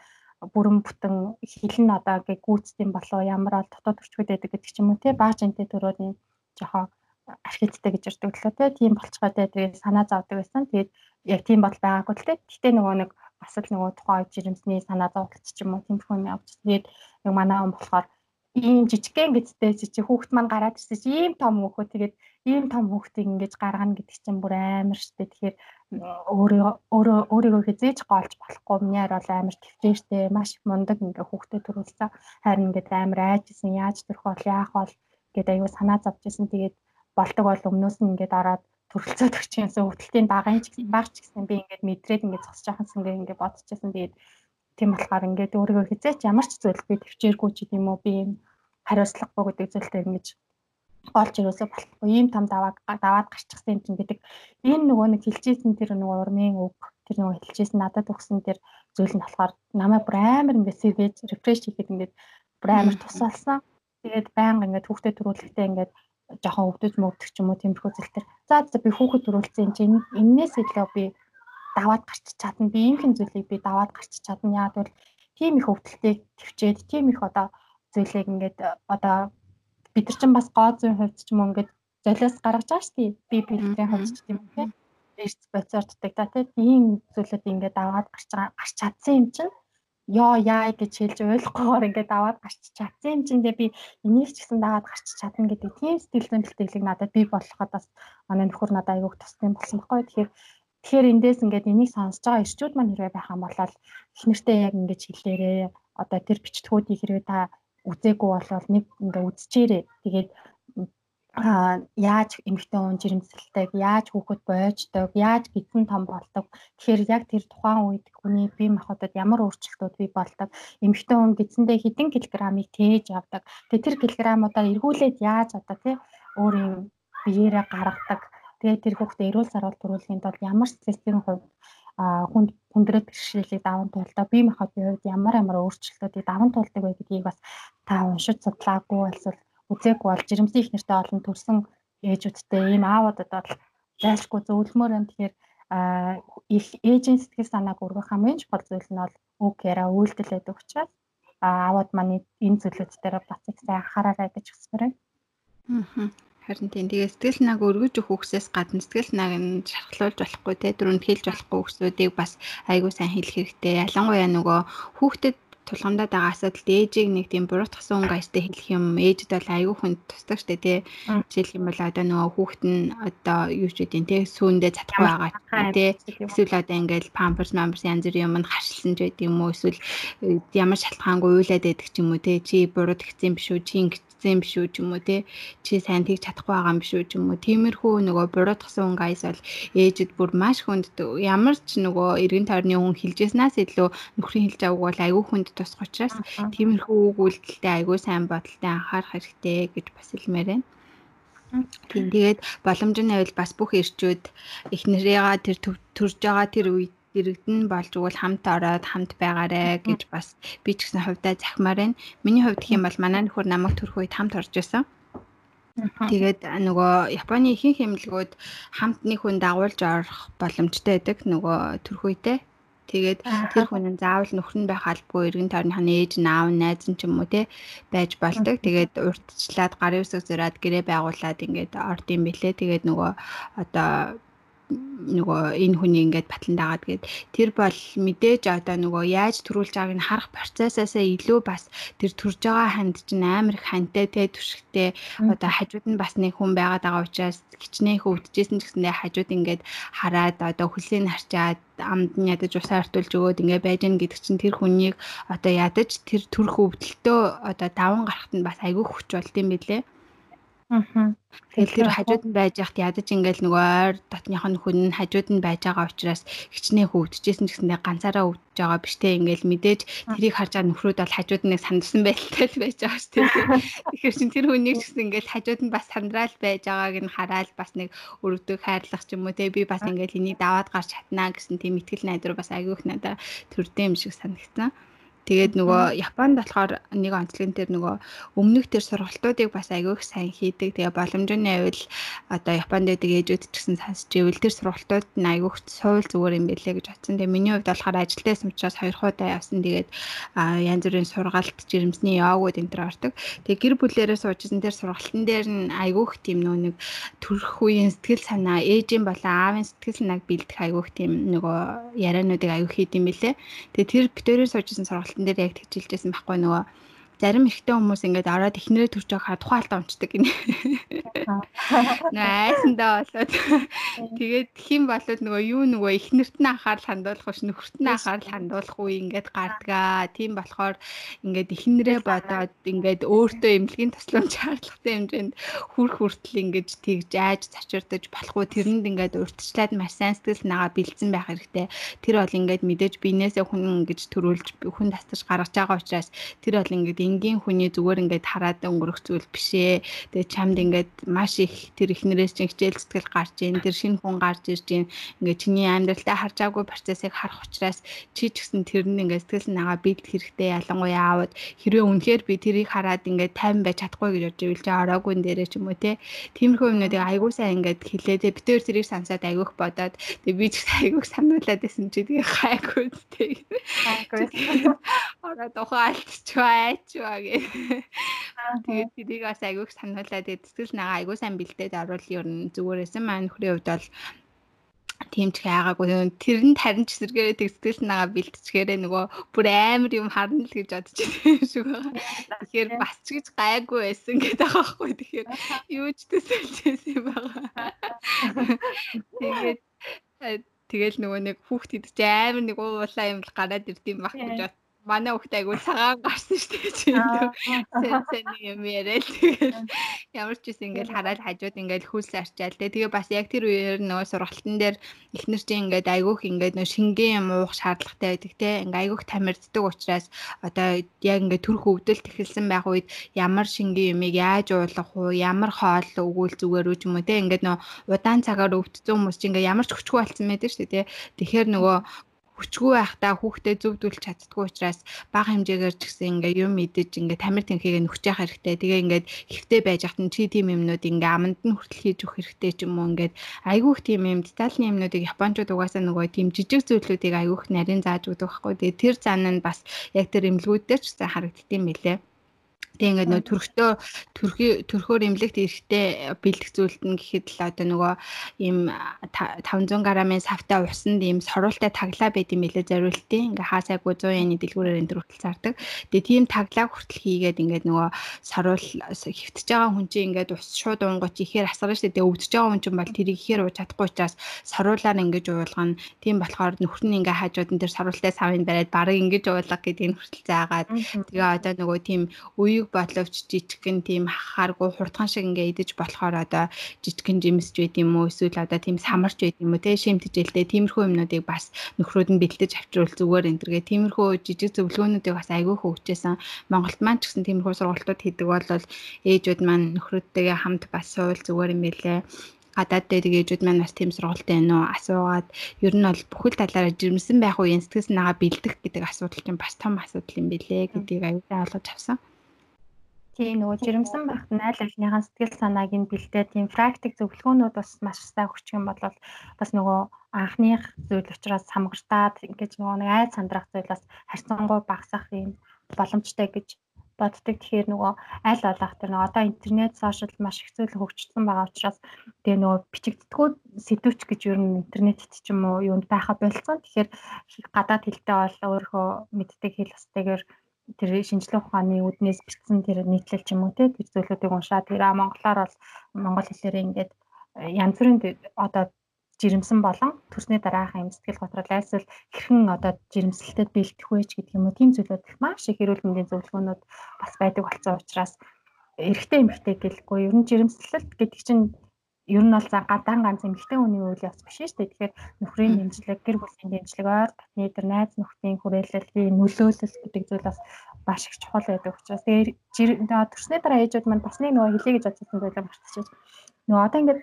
Speaker 2: бүрэн бүтэн хилэн одоо гээ гүйцдэм болоо ямар бол дотоод төрчгөд байдаг гэдэг ч юм уу те? Баажинтэй төрөөд юм жоохон архитекттэй гэж ярьдаг лөө те? Тийм болцгоо те? Тэгээд санаа зовдөг байсан. Тэгээд яг тийм бол байгаагүй л те. Гэтэ нөгөө нэг бас л нөгөө тухайн жирэмсний санаа зовлт ч юм уу тийм хүн явж тэгээд яг манай он болохоор ийм жижигхэн гэдтэй чи хүүхэд маань гараад ирсэн чи ийм том хүүхэд. Тэгээд ийм том хүүхдийг ингэж гаргана гэдэг чинь бүр амар штэ. Тэгэхээр өөрөө өөрөө өөрийгөө хизээж гоолж болохгүй. Минийар бол амар төвчээртэй маш мундаг ингээ хүүхдэд төрүүлсэн. Харин ингээд амар айжсэн яаж төрөх бол яах бол гэдэг аюу санаа зовж исэн тэгээд болдог бол өмнөөс нь ингээд ороод төрөлцөөд өгчихсэн. Хөвтөлтийн багын ч баг ч гэсэн би ингээд мэдрээд ингээд зогсож байхan сэнгээ ингээд бодчихсон. Тэгээд тийм болохоор ингээд өөрийгөө хизээч ямар ч зүйл би төвчээргүй ч гэдэм үү? Би хариуцлагагүй гэдэг зүйлтэй ингэж олж ирээсээ болохгүй ийм том даваад даваад гарчихсан юм чинь гэдэг энэ нөгөө нэг хэлжсэн тэр нөгөө урмын үг тэр нөгөө хэлжсэн надад өгсөн тэр зүйл нь болохоор намайг бүр амар ингээд сэргээж рефреш хийхэд ингээд бүр амар тусалсан. Тэгээд байнга ингээд хүүхдэд төрүүлэхдээ ингээд жоохон өвдөж мөвдөх ч юм уу тиймэрхүү зүйлтер. За за би хүүхэд төрүүлсэн юм чинь энээс илүү би даваад гарч чадна. Би иймхэн зүйлийг би даваад гарч чадна. Яг бол тийм их өвдөлтийг төвчээд тийм их одоо зүйлийг ингээд одоо бид нар чинь бас гоо зүйн хувьд ч юм уу ингээд золиос гаргаж байгаа шүү дээ. Би бэлгийн хувьд ч тийм үү те. Эрс боцоорддаг та. Тийм зүйлүүд ингээд аваад гарч байгаа гарч чадсан юм чинь ёо яа гэж хэлж ойлгохгүйгээр ингээд аваад гарч чадсан юм чинь би энийг ч гэсэн даваад гарч чадна гэдэг тийм сэтгэл зүйн бэлтгэлийг надад би болгоход бас манай нөхөр надад айгуух туссан болсон байхгүй. Тэгэхээр тэгэхээр эндээс ингээд энийг сонсож байгаа ирчүүд маань хэрвээ байх юм бол их нэртэй яг ингэж хэлээрээ одоо тэр бичтгүүдийг хэрвээ та үзээгүй болвол нэг ингээ үзчихээрээ тэгээд а яаж эмэгтэй хүн жирэмсэлтэй яаж хүүхэд бойждог яаж гидсэн том болдог. Тэгэхээр яг тэр тухайн үед хүний бие махбодод ямар өөрчлөлтүүд бий болдог. Эмэгтэй хүн гидсэндээ хэдэн килограммыг тээж авдаг. Тэгээ тэр килограммуудаар эргүүлээд яаж одоо тий өөрийн биеэрээ гаргадаг. Тэгээ тэр хүүхдээ эрүүл сарвал төрүүлэхэд бол ямар стрессийн хувьд хүнд хүндрэл бэрхшээлийг даван туулдаа бие махбодын хувьд ямар ямар өөрчлөлтүүдийг даван туулдаг вэ гэдгийг бас та уншиж судлаагүй эсвэл үзээгүй бол жирэмсэн их нэртэй олон төрсэн ээжүүдтэй ийм аавуудад бол зайлшгүй зөвлөмөр юм тэгэхээр их ээжийн сэтгэл санааг өргөх хамгийн чухал зүйл нь бол үг яриа үйлдэл байдаг учраас аавууд маань энэ зүйлүүд дээр бас их сайн анхаараарай гэж хүсмээр байна.
Speaker 1: Аа. Харин тийм. Тэгээ сэтгэл санааг өргөж өгөх үгсээс гадна сэтгэл санааг нь шархлуулж болохгүй те дөрөнд хэлж болохгүй үгсүүдийг бас айгүй сайн хэлэх хэрэгтэй. Ялангуяа нөгөө хүүхдэд тулгамдаад байгаа асуудалд ээжийг нэг тийм буруутгасан хүн гайстай хэлэх юм ээжд бол аюу хүнд тусдаг штэ тий. Жишээлх юм бол одоо нөгөө хүүхэд нь одоо юу ч үгүй тий сүүндээ цатахгүй байгаа тий. Эсвэл одоо ингээл памперс мамперс янз бүрийн юм харшилсан ч байдаг юм уу эсвэл э, ямар шалтгаангүй уйлаад байдаг ч юм уу тий. Чи буруу тэгсэн биш үү чи ингэсэн биш үү ч юм уу тий. Чи сайн тэгж чадахгүй байгаа юм биш үү ч юм уу. Тиймэрхүү нөгөө буруутгасан хүн гайс бол ээжд бүр маш хүнд ямар ч нөгөө эргэн тойрны хүн хэлжсэнээс илүү нөхрийн хэлж авах бол аюу хүнд тусах учраас тиймэрхүү үг үйлдэлтэй айгүй сайн бодолтой анхаарах хэрэгтэй гэж бас хэлмээр байна. Тийм тэгээд боломжны хувьд бас бүх ирчүүд их нэрээгаа тэр төрж байгаа тэр үед иргэдэн болж өгвөл хамт ороод хамт байгаарэ гэж бас би ч гэсэн хувьдаа захимаар байна. Миний хувьд юм бол манай нөхөр намайг төрөх үед хамт орж исэн. Тэгээд нөгөө Японы ихэнх эмнэлгүүд хамт нэг хүн дагуулж орох боломжтой байдаг нөгөө төрөх үедээ. Тэгээд тэр хүн нь заавал нөхөр нь байх албагүй эргэн тойрныхны ээж, наав, найз нь ч юм уу те байж болдог. Тэгээд урьдчлаад гарын үсэг зураад гэрээ байгуулад ингээд орд юм бэлээ. Тэгээд нөгөө одоо нөгөө энэ хүний ингээд батлан дагаад гээд тэр бол мэдээж одоо нөгөө яаж төрүүлж байгааг нь харах процессаасаа илүү бас тэр төрж байгаа ханд чинь амар их хантай те түшигтэй одоо хажууд нь бас нэг хүн байгаад байгаа учраас хичнээн хөвдөжсэн ч гэсэндээ хажууд ингээд хараад одоо хүлээн харчаад амд нь ядаж усаа артуулж өгөөд ингээ байж гэн гэдэг чинь тэр хүнийг одоо ядаж тэр төрх өвдөлтөө одоо даван гарахт нь бас айгүй хүч болд юм билээ. Аа. Тэгэл тэр хажууд нь байж яхад ядаж ингээл нөгөө ойр дотных нь хүн нь хажууд нь байж байгаа учраас хичнээн хөвдөжсэн ч гэсэндээ ганцаараа өвдөж байгаа биш те. Ингээл мэдээж тэрийг харж байгаа нөхрүүд бол хажууд нь сандарсан байдалтай л байж байгаа шүү дээ. Тэгэхээр чин тэр хүнийг ч гэсэн ингээл хажууд нь бас сандраал байж байгааг нь хараад бас нэг өрөвдөг хайрлах ч юм уу те. Би бас ингээл энийг даваад гарч чаднаа гэсэн тийм ихтгэл найдвар бас айгүйх надаа төрдөө юм шиг санагдсан. Тэгээд нөгөө Японд болохоор нэг онцлог дээр нөгөө өмнөх төр сургалтуудыг бас агиох сайн хийдэг. Тэгээ боломжны авил одоо Японд байдаг ээжүүд ч гэсэн сонсч ивэл тэр сургалтууд нь агиох суул зүгээр юм байлээ гэж бодсон. Тэгээ миний хувьд болохоор ажилтайсан учраас хоёр хуудаа явсан. Тэгээд янз бүрийн сургалт, жирэмсний явгууд энэ төр ордог. Тэгээ гэр бүлээрээ суужсэн тэр сургалтын дээр нь агиох тийм нөгөө нэг төрөх үеийн сэтгэл санаа, ээжийн болон аавын сэтгэл санааг бэлдэх агиох тийм нөгөө яриануудыг агиох хийд юм байлээ. Тэгээ тэр битэрээр суужсэн сургалт дээр яг тэгжилжсэн байхгүй нөгөө зарим ихтэй хүмүүс ингээд ороод ихнэрээ төрж байгаа тухайлтаа унцдаг гинэ. Найсандаа болоод тэгээд хин болоод нөгөө юу нөгөө ихнэрт нь анхаарал хандуулах биш нөхөрт нь анхаарал хандуулах үе ингээд гардгаа. Тийм болохоор ингээд ихнэрээ бодоод ингээд өөртөө эмнэлгийн тусламж шаардлагатай хэмжээнд хүрх хүртэл ингээд тэгж айж зачирдаж болохгүй тэрэнд ингээд урьдчилаад маш сайн сэтгэл санаагаа бэлдсэн байх хэрэгтэй. Тэр бол ингээд мэдээж биенээсээ хүн ингэж төрүүлж хүн татаж гаргаж байгаа учраас тэр бол ингээд энгийн хүний зүгээр ингээд хараад өнгөрөх зүйл биш ээ. Тэгээ чамд ингээд маш их тэр ихнэрээс чинь хичээл зүтгэл гарч ийн, тэр шинэ хүн гарч ирж ийн. Ингээд чиний амьдралтаа харж байгаагүй процессыг харах учраас чи ч гэсэн тэр нь ингээд сэтгэл санаагаа бэлд хэрэгтэй ялангуяа аавд хэрвээ үнэхээр би тэрийг хараад ингээд тайван байж чадахгүй гэж бодож ивэл чи ороогүй дээрээ ч юм уу те. Тиймэрхүү юмнуудыг айгуу сайн ингээд хэлээ. Тэгээ би тэр тэрийг сансаад айгуух бодоод тэгээ би ч айгуух сануулад байсан чи тэгээ гайгүй те. Гайгүй. Ороод ухаалтчваа айчваа гэ. Тэгээд тэрийг бас айгүйх сануулаад тэгээд сэтгэл нагаа айгүй сайн бэлдээд оруул ер нь зүгээрсэн маань нөхрийн хувьд бол тийм ч хайгаагүй тэр нь тарин ч зэрэгээрээ тэг сэтгэл нагаа бэлтчихээрээ нөгөө бүр амар юм харна л гэж бодож байсан шүү байгаа. Тэгэхээр бас ч гэж гайгүй байсан гэдэг байхгүй. Тэгэхээр юу ч төсөөлж байсан байгаа. Тэгээд тэгэл нөгөө нэг хүүхд идэж амар нэг уулаа юм гараад ирдэм байх гэж бод манай хүүхдээ айгуу цагаан гарсан шүү дээ чи сэн сэн юм яриад тэгэл ямар ч юм ингээл хараад хажууд ингээл хүйс арчаал тэ тэгээ бас яг тэр үеэр нөгөө сургалтын дээр эхнэр чинь ингээд айгуух ингээд нөгөө шингэн юм уух шаардлагатай байдаг те. Ингээ айгуух тамирддаг учраас одоо яг ингээд төрх өвдөлт эхэлсэн байх үед ямар шингэн юмыг яаж уулгах уу ямар хоол өгвөл зүгээр үү ч юм уу те. Ингээд нөгөө удаан цагаар өвдсөн хүмүүс чинь ингээ ямар ч хүчгүй болсон байдаг шүү дээ те. Тэгэхээр нөгөө хүчгүй байхдаа хүүхдээ зөвдүүлж чаддгүй учраас бага хэмжээгээр ч гэсэн ингээ юм мэдэж ингээ тамир тэнхийг нөхж явах хэрэгтэй. Тэгээ ингээд хэвтэй байж хат нь чи тийм юмнууд ингээ аманд нь хүртэл хийж өгөх хэрэгтэй ч юм уу ингээд айгүйх тийм юм детальны юмнуудыг японочууд угаасаа нөгөө тийм жижиг зүйлүүдийг айгүйх нарийн зааж өгдөг байхгүй. Тэгээ тэр зан нь бас яг тэр эмнэлгүүд дээр ч гэсэн харагддсан мэлээ. Тэг ингээд нөө төрхтөө төрхий төрхөөр имлэгт эрэхтэй бэлдэх зүйлт нь гэхэд л одоо нөгөө ийм 500 г-ын савтай усанд ийм соруултай таглаа байд юм билээ зориултын ингээ хаасайгүй 100 яны дэлгүүрээр энэ хүртэл зардаг. Тэгээ тийм таглаа хүртэл хийгээд ингээд нөгөө соруул хөвтөж байгаа хүн чинь ингээд ус шууд уунгоч ихээр асгарна шүү дээ. өвдөж байгаа хүн чинь бол тэрийг ихээр ууж чадахгүй учраас соруулаар ингэж уулгана. Тийм болохоор нөхөр нь ингээ хажууд нь тэр соруултай савыг бариад барыг ингэж уулга гэдэг нь хүртэл заагаад тэгээ одоо нөгөө тийм үеийг бодловч жижигхэн тийм хахааргүй хурдхан шиг ингээ идэж болохоор одоо жижигхэн жимсж байд юм уу эсвэл одоо тийм самарч байд юм уу те шимтжэлтэй тиймэрхүү юмнуудыг бас нөхрүүд нь бэлтэж авчруул зүгээр энэ төргээ. Тиймэрхүү жижиг зөвлөгөөнүүдийг бас айгүй хөгжөөсөн Монголд маань ч гэсэн тиймэрхүү сургалтууд хийдэг бол ээжүүд маань нөхрөдтэйгээ хамт бас суул зүгээр юм байлээ. Гадаад дээр ээжүүд маань бас тийм сургалтын байна уу? Асуугаад ер нь бол бүхэл талаараа жирэмсэн байх үеийн сэтгэл санаагаа бэлдэх гэдэг асуудал чинь бас том асуудал юм билэ гэдгийг аюултай ойлгож авсан.
Speaker 2: Тийм нөгөө жирэмсэн багт нь аль альныхаа сэтгэл санааг нь бэлдээ тийм практик зөвлөгөөнүүд бас маш сайн өгчих юм бол бас нөгөө анхных зүйл учраас самгартаад ингэж нөгөө нэг айд сандрах зүйл бас харьцангуй багасах юм боломжтой гэж боддог. Тэгэхээр нөгөө аль болох тэр нөгөө одоо интернет, сошиал маш их зүйл хөгжсөн байгаа учраас тэгээ нөгөө бичигддэггүй сэдвч гэж ер нь интернетэд ч юм уу юунд байха болцсон. Тэгэхээр гадаад хэлтэй бол өөрөө мэддэг хэл устдагэр тэр шинжлэх ухааны үднээс бичсэн тэр нийтлэл ч юм уу те тэр зүйлүүдийг уншаад тэр монголоор бол монгол хэлээрээ ингээд янз бүрийн одоо жирэмсэн болон төрсний дараахан юм сэтгэл готрол айлсвал хэрхэн одоо жирэмслэлтэд бэлдэх вэ ч гэдэг юм уу тийм зүйлүүд маш их эрүүл мэндийн зөвлөгөөнүүд бас байдаг болсон учраас эрэгтэй эмэгтэй гэлгүй ер нь жирэмслэлт гэдэг чинь ер нь бол за гадаан ганц эмэгтэй хүний үйл явц биш шүү дээ. Тэгэхээр нөхрийн дэмжлэг, гэр бүлийн дэмжлэг, ойр татны дээр найз нөхдийн хүрээлэл, нөлөөлөл гэдэг зүйл бас маш их чухал байдаг учраас тэгээд төрсний дараа ээжүүд маань бас нэг нөгөө хэлээ гэж бодсон зүйлээ мартчихж. Нөгөө одоо ингээд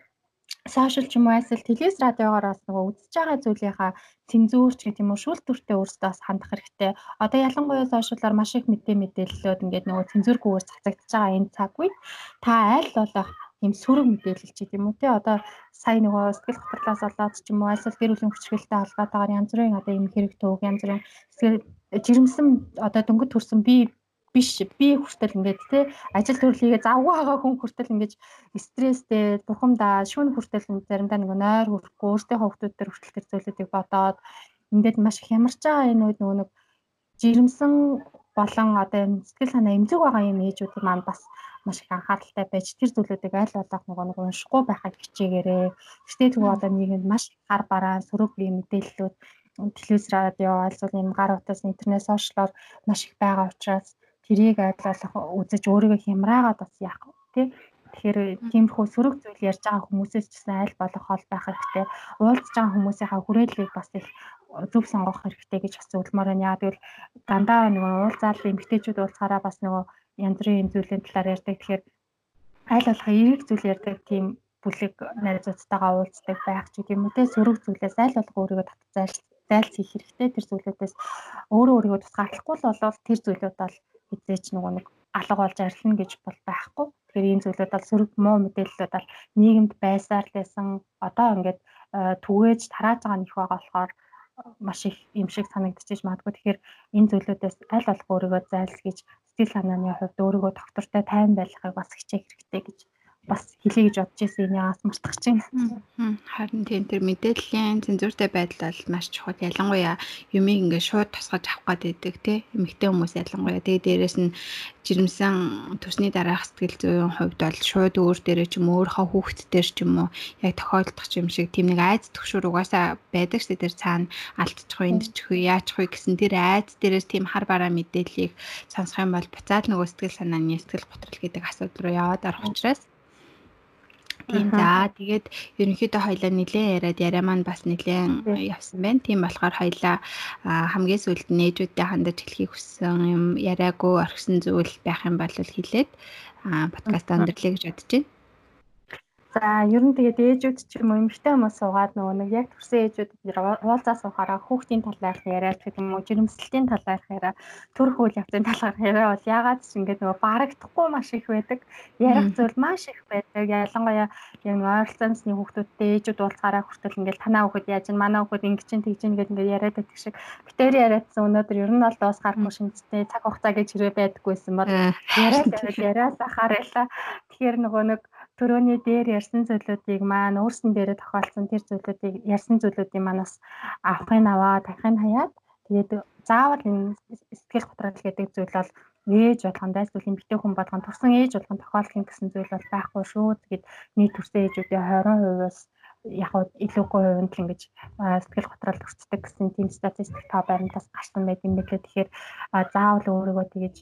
Speaker 2: сошиал ч юм уу эсвэл телевиз радиогоор бас нөгөө үзэж байгаа зүйлийнхаа цензурч гэх юм уу шүүл төртөө өөрсдөө бас хандах хэрэгтэй. Одоо ялангуяа сошиалаар маш их мэдээ мэдээллүүд ингээд нөгөө цензургүйгээр цацагдж байгаа энэ цаг үед та аль болох ийм сөрөг мэдээлэл ч гэдэм үү те? Одоо сая нөгөө сэтгэл хөдлөлөөс болоод ч юм уу эсвэл гэр бүлийн хүчрхэлтэй холбоотойгоор янз бүрийн одоо ийм хэрэг төвөг янз бүрийн жирэмсэн одоо дөнгөж төрсэн би биш би хүртэл ингээд те ажил төрлийгээ завгүй байгаа хүн хүртэл ингээд стресстэй бухимдаа шүүн хүртэл заримдаа нэг нойр хүрхгүй өөртөө хөвгтүүд төр хүртэл тэр зүйлүүдийг бодоод ингээд маш их ямарч байгаа энэ үед нөгөө нэг жирэмсэн болон одоо энэ сэтгэл санаа эмзэг байгаа юм ээжүүд маань бас маш их анхааралтай байж тэр зүйлүүдийг аль болох нөгөө нэг уншихгүй байхыг хичээгээрээ. Гэхдээ тэгвэл одоо нийгэмд маш хар бараа сөрөг бие мэдээллүүд телевиз радио альзуул юм гар утас интернет сошиалор маш их байгаа учраас тэрийг айдлах үзэж өөрийгөө хямраагаад бас яах вэ тий Тэгэхээр тиймэрхүү сөрөг зүйл ярьж байгаа хүмүүсээс ч гэсэн аль болох хол байх хэрэгтэй. Уулзж байгаа хүмүүсийнхаа хүрээллийг бас их зөв сонгох хэрэгтэй гэж бас зөвлөмөр байна. Яа тэгвэл дандаа нөгөө уулзаал эмгтээчүүд уулзахаараа бас нөгөө янз бүрийн зүйлийн талаар ярьдаг. Тэгэхээр аль болох эерэг зүйл ярьдаг тийм бүлэг найзуудтайгаа уулздаг байх ч гэдэм үү те сөрөг зүйлээс аль болох өөрийгөө татж зайлс зайлс хийх хэрэгтэй тэр зүйлүүдээс өөрөө өөрийгөө тусгаарлахгүй л болвол тэр зүйлүүд бол хизээч нөгөө нэг алга болж арилна гэж бол байхгүй. Тэгэхээр ийм зүйлүүд бол сөрөг муу мэдээллүүд бол нийгэмд байсаар байсан. Одоо ингээд э, түгээж тарааж байгаа нөх байгаа болохоор маш их юм шиг санагдчихж магадгүй. Тэгэхээр энэ зүйлүүдээс аль болох өөрийгөө зайлсхийж сэтгэл санааны хувьд өөрийгөө доктортой тайван байхыг бас хичээх хэрэгтэй гэж бас хэлье гэж бодож ирсэн энэ ягаас мартах чинь.
Speaker 1: Харин тийм тэр мэдээллийн цензуртай байдал бол маш чухал. Ялангуяа юмыг ингээд шууд тусгаж авах гэдэг тий. Эмэгтэй хүмүүс ялангуяа тэгээ дээрэс нь жирэмсэн төсний дараах сэтгэл зүйн хувьд бол шууд өөр дээрээ ч юм өөрийнхөө хүүхэд дээр ч юм уу яг тохиолдох юм шиг тийм нэг айц төгшөр угаасаа байдаг шүү дээ. Цаана алдчих уу, эндчих уу, яачих уу гэсэн тэр айц дээрээс тийм хар бараа мэдээллийг сонсох юм бол буцаад нөгөө сэтгэл санааны сэтгэл готрол гэдэг асуудал руу яваад орох учраас Тийм за тэгээд ерөнхийдөө хоёлаа нилээн яриад яриа маань бас нилээн явсан байна. Тийм болохоор хоёлаа хамгийн сүүлд нээжүүдтэй хандаж хэлхийг хүссэн юм яриаггүй орхисон зүйл байх юм бол хэлээд подкаст өндөрлөе гэж бодож байна.
Speaker 2: За ер нь тэгээд ээжүүд ч юм уу эмэгтэй хүмүүс суугаад нөгөө нэг яг төрсэн ээжүүд уулзаа суухаараа хүүхдийн талаарх яриад гэх юм уу жирэмслэлтийн талаарх яриа төрөх үйл явцын талаарх яриа бол ягаад ч ингээд нөгөө барагдахгүй маш их байдаг. Ярих зүйл маш их байдаг. Ялангуяа юм ойролцоосны хүүхдүүдтэй ээжүүд уулзахаараа хүртэл ингээд танаа хүүхэд яаж ин манай хүүхэд ингэ чинь тэгж ин гэдэг ингээд яриад байдаг шиг битээр яриадсан өнөөдөр ер нь бол дуусгааргүй шинжтэй цаг хугацаа гэж хэрэг байдаггүйсэн бол яриад яриад ахаарайла. Тэгэхээр нөгөө нэг төрөний дээр ярьсан зүйлүүдийг маань өөрснөө дээрээ тохиолдсон тэр зүйлүүдийг ярьсан зүйлүүдийн манаас авахын аваа дахин хаяад тэгээд заавал энэ сэтгэл готрол гэдэг зүйл бол ээж болгон дайсвал эмэгтэй хүн болгон турсан ээж болгон тохиолдох гэсэн зүйл бол байхгүй шүү. Тэгээд нийт төрсэн ээжүүдийн 20%-аас яг илүүгүй хувьд л ингэж сэтгэл готрол өртдөг гэсэн тийм статистик та байрантаас гарсан байт юм билээ. Тэгэхээр заавал өөрийгөө тэгэж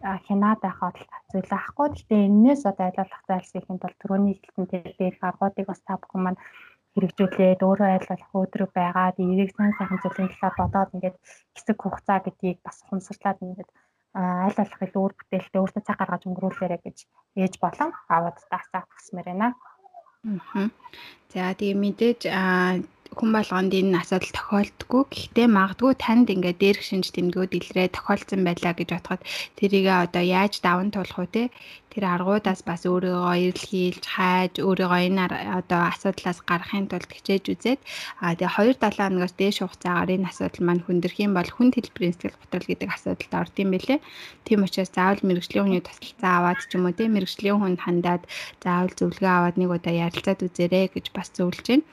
Speaker 2: цэгнээ хянаад байхад зүйл ахгүй. Гэхдээ энэс одоо айлуулах зайлсхийхэд бол түрүүний хэлсэн тэр дээр аргуудыг бас та бүхэн маань хэрэгжүүлээд өөрөө айлуулах өдрөг байгаад эрийг сайн сайхан зүйлийн талаар бодоод ингээд хэсэг хугацаа гэдгийг бас хумсарлаад ингээд болох илүү өөр бүтээлтэй өөртөө цаг гаргаж өнгөрүүлээрэ гэж ээж болон аавд таасаа хүсмээр байна.
Speaker 1: Аа. За тэгээ мэдээж хүн болгонд энэ асуудал тохиолддгүй. Гэхдээ магадгүй танд ингээд дээрх шинж тэмдгүүд илрээ тохиолдсон байлаа гэж бодоход тэрийг одоо яаж даван туулах вэ те? Тэр аргуудаас бас өөрийгөө эрэлхийлж хайж өөрийгөө энэ одоо асуудлаас гаргахын тулд хичээж үзээд а тэгээ 2 7 хоногоос дээш хугацаагаар энэ асуудал маань хүндэрх юм бол хүн хэлбэрийн сэтгэл готрол гэдэг асуудалд орд юм бэлээ. Тийм учраас заавал мэрэгжлийн хүний тусалцаа аваад ч юм уу те мэрэгжлийн хүнд хандаад заавал зөвлөгөө аваад нэг удаа ярилцаад үзээрэй гэж бас зөвлөж байна.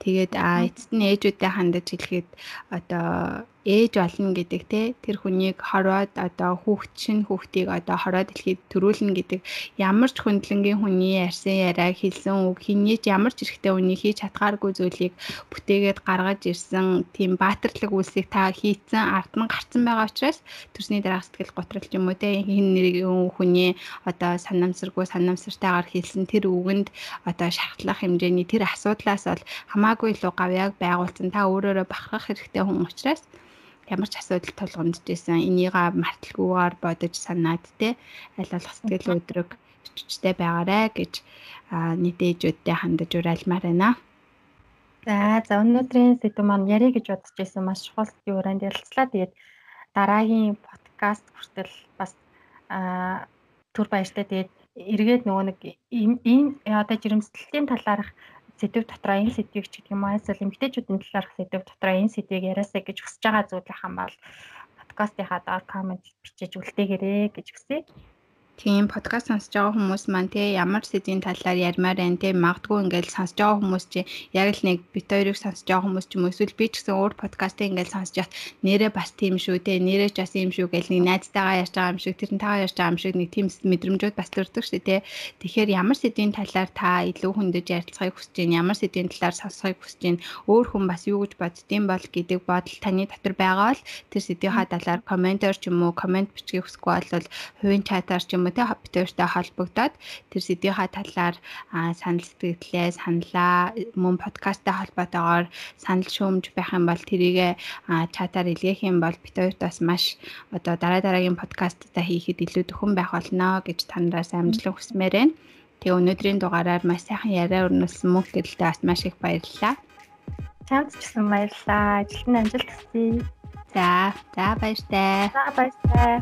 Speaker 1: Тэгээд эцэст нь ээжүүдтэй хандаж хэлэхэд одоо ээж болно гэдэг те тэр хүнийг хороод одоо хүүхд шин хүүхдийг одоо хороод дэлхийд төрүүлнэ гэдэг. Ямар ч хөндлөнгийн хүний ярьсан яриа хэлсэн үг хинийч ямар ч эрхтэй үнийг хийж чадгааргүй зүйлийг бүтээгээд гаргаж ирсэн тийм баатарлаг үйлсийг та хийцэн ард нь гарцсан байгаа учраас төрсний дараах сэтгэл готролч юм уу те хин нэрийг хүний одоо санамсаргүй санамсартайгаар хэлсэн тэр үгэнд одоо шархлах хэмжээний тэр асуудлаас бол хамаагүй илүү гавьяаг байгуулсан. Та өөрөөрөө бахархах хэрэгтэй хүн учраас ямар ч асуудал тулгамдж байсан энийгээ марталгүйгээр бодож санаад те аль болох сэтгэл өдрөг өччтэй байгаарэ гэж нийтээжүүдтэй хандаж урайлмаар байна.
Speaker 2: За за өнөөдрийн сэдв маань ярих гэж бодож байсан маш чухал юуранд ярилцлаа. Тэгээд дараагийн подкаст хүртэл бас түр баяртай тэгээд эргээд нөгөө нэг энэ одоо жирэмслэлтийн талаарх сэдв дотроо энэ сэдвийг ч гэдэг юм уу эсвэл эмгтээчүүдийн талаарх сэдв дотроо энэ сэдвийг яриасаа гэж хүсэж байгаа зүйл хам бол подкастынхаа доор комент бичиж үлдээгээрэй гэж хүсье.
Speaker 1: Тийм подкаст сонсож байгаа хүмүүс маань те ямар сэдвийн талаар ярмаар байна те магадгүй ингээл сонсож байгаа хүмүүс чи яг л нэг бит хоёрыг сонсож байгаа хүмүүс ч юм уу эсвэл би ч гэсэн өөр подкастыг ингээл сонсож яхад нэрээ бас тийм шүү те нэрээ ч бас юм шүү гэл нэг найзтайгаа ярьж байгаа юм шиг тэрнтэйгээ ярьж байгаа юм шиг нэг тийм мэдрэмжүүд бас төрдөг шүү те. Тэгэхээр ямар сэдвийн талаар та илүү хүндэж ярилцахыг хүсэж байна ямар сэдвийн талаар сонсохыг хүсэж байна өөр хүн бас юу гэж боддtiin бол гэдэг бодол таны дотор байгаа бол тэр сэдвийнхаа талаар комментор ч юм уу коммент бичгийг хүсэхгүй бол хувийн чатаар ч юм уу те битүүртэй холбогдоод тэр сэдвийнхаа талаар санал сэтгэлээ саналаа мөн подкасттай холбоотойгоор санал шүүмж байх юм бол тэрийг чатаар илгээх юм бол битүүрт бас маш одоо дараа дараагийн подкасттай хийхэд илүү төхөн байх болно гэж танараас амжилт хүсмээр байна. Тэгээ өнөөдрийн дугаараар маш сайхан яриа өрнүүлсэн мөнх гэрэлтэй бас маш их баярлалаа.
Speaker 2: Чамд ч гэсэн баярлалаа. Ажилт нь амжилт хүсье.
Speaker 1: За, за баяртай.
Speaker 2: За баяртай.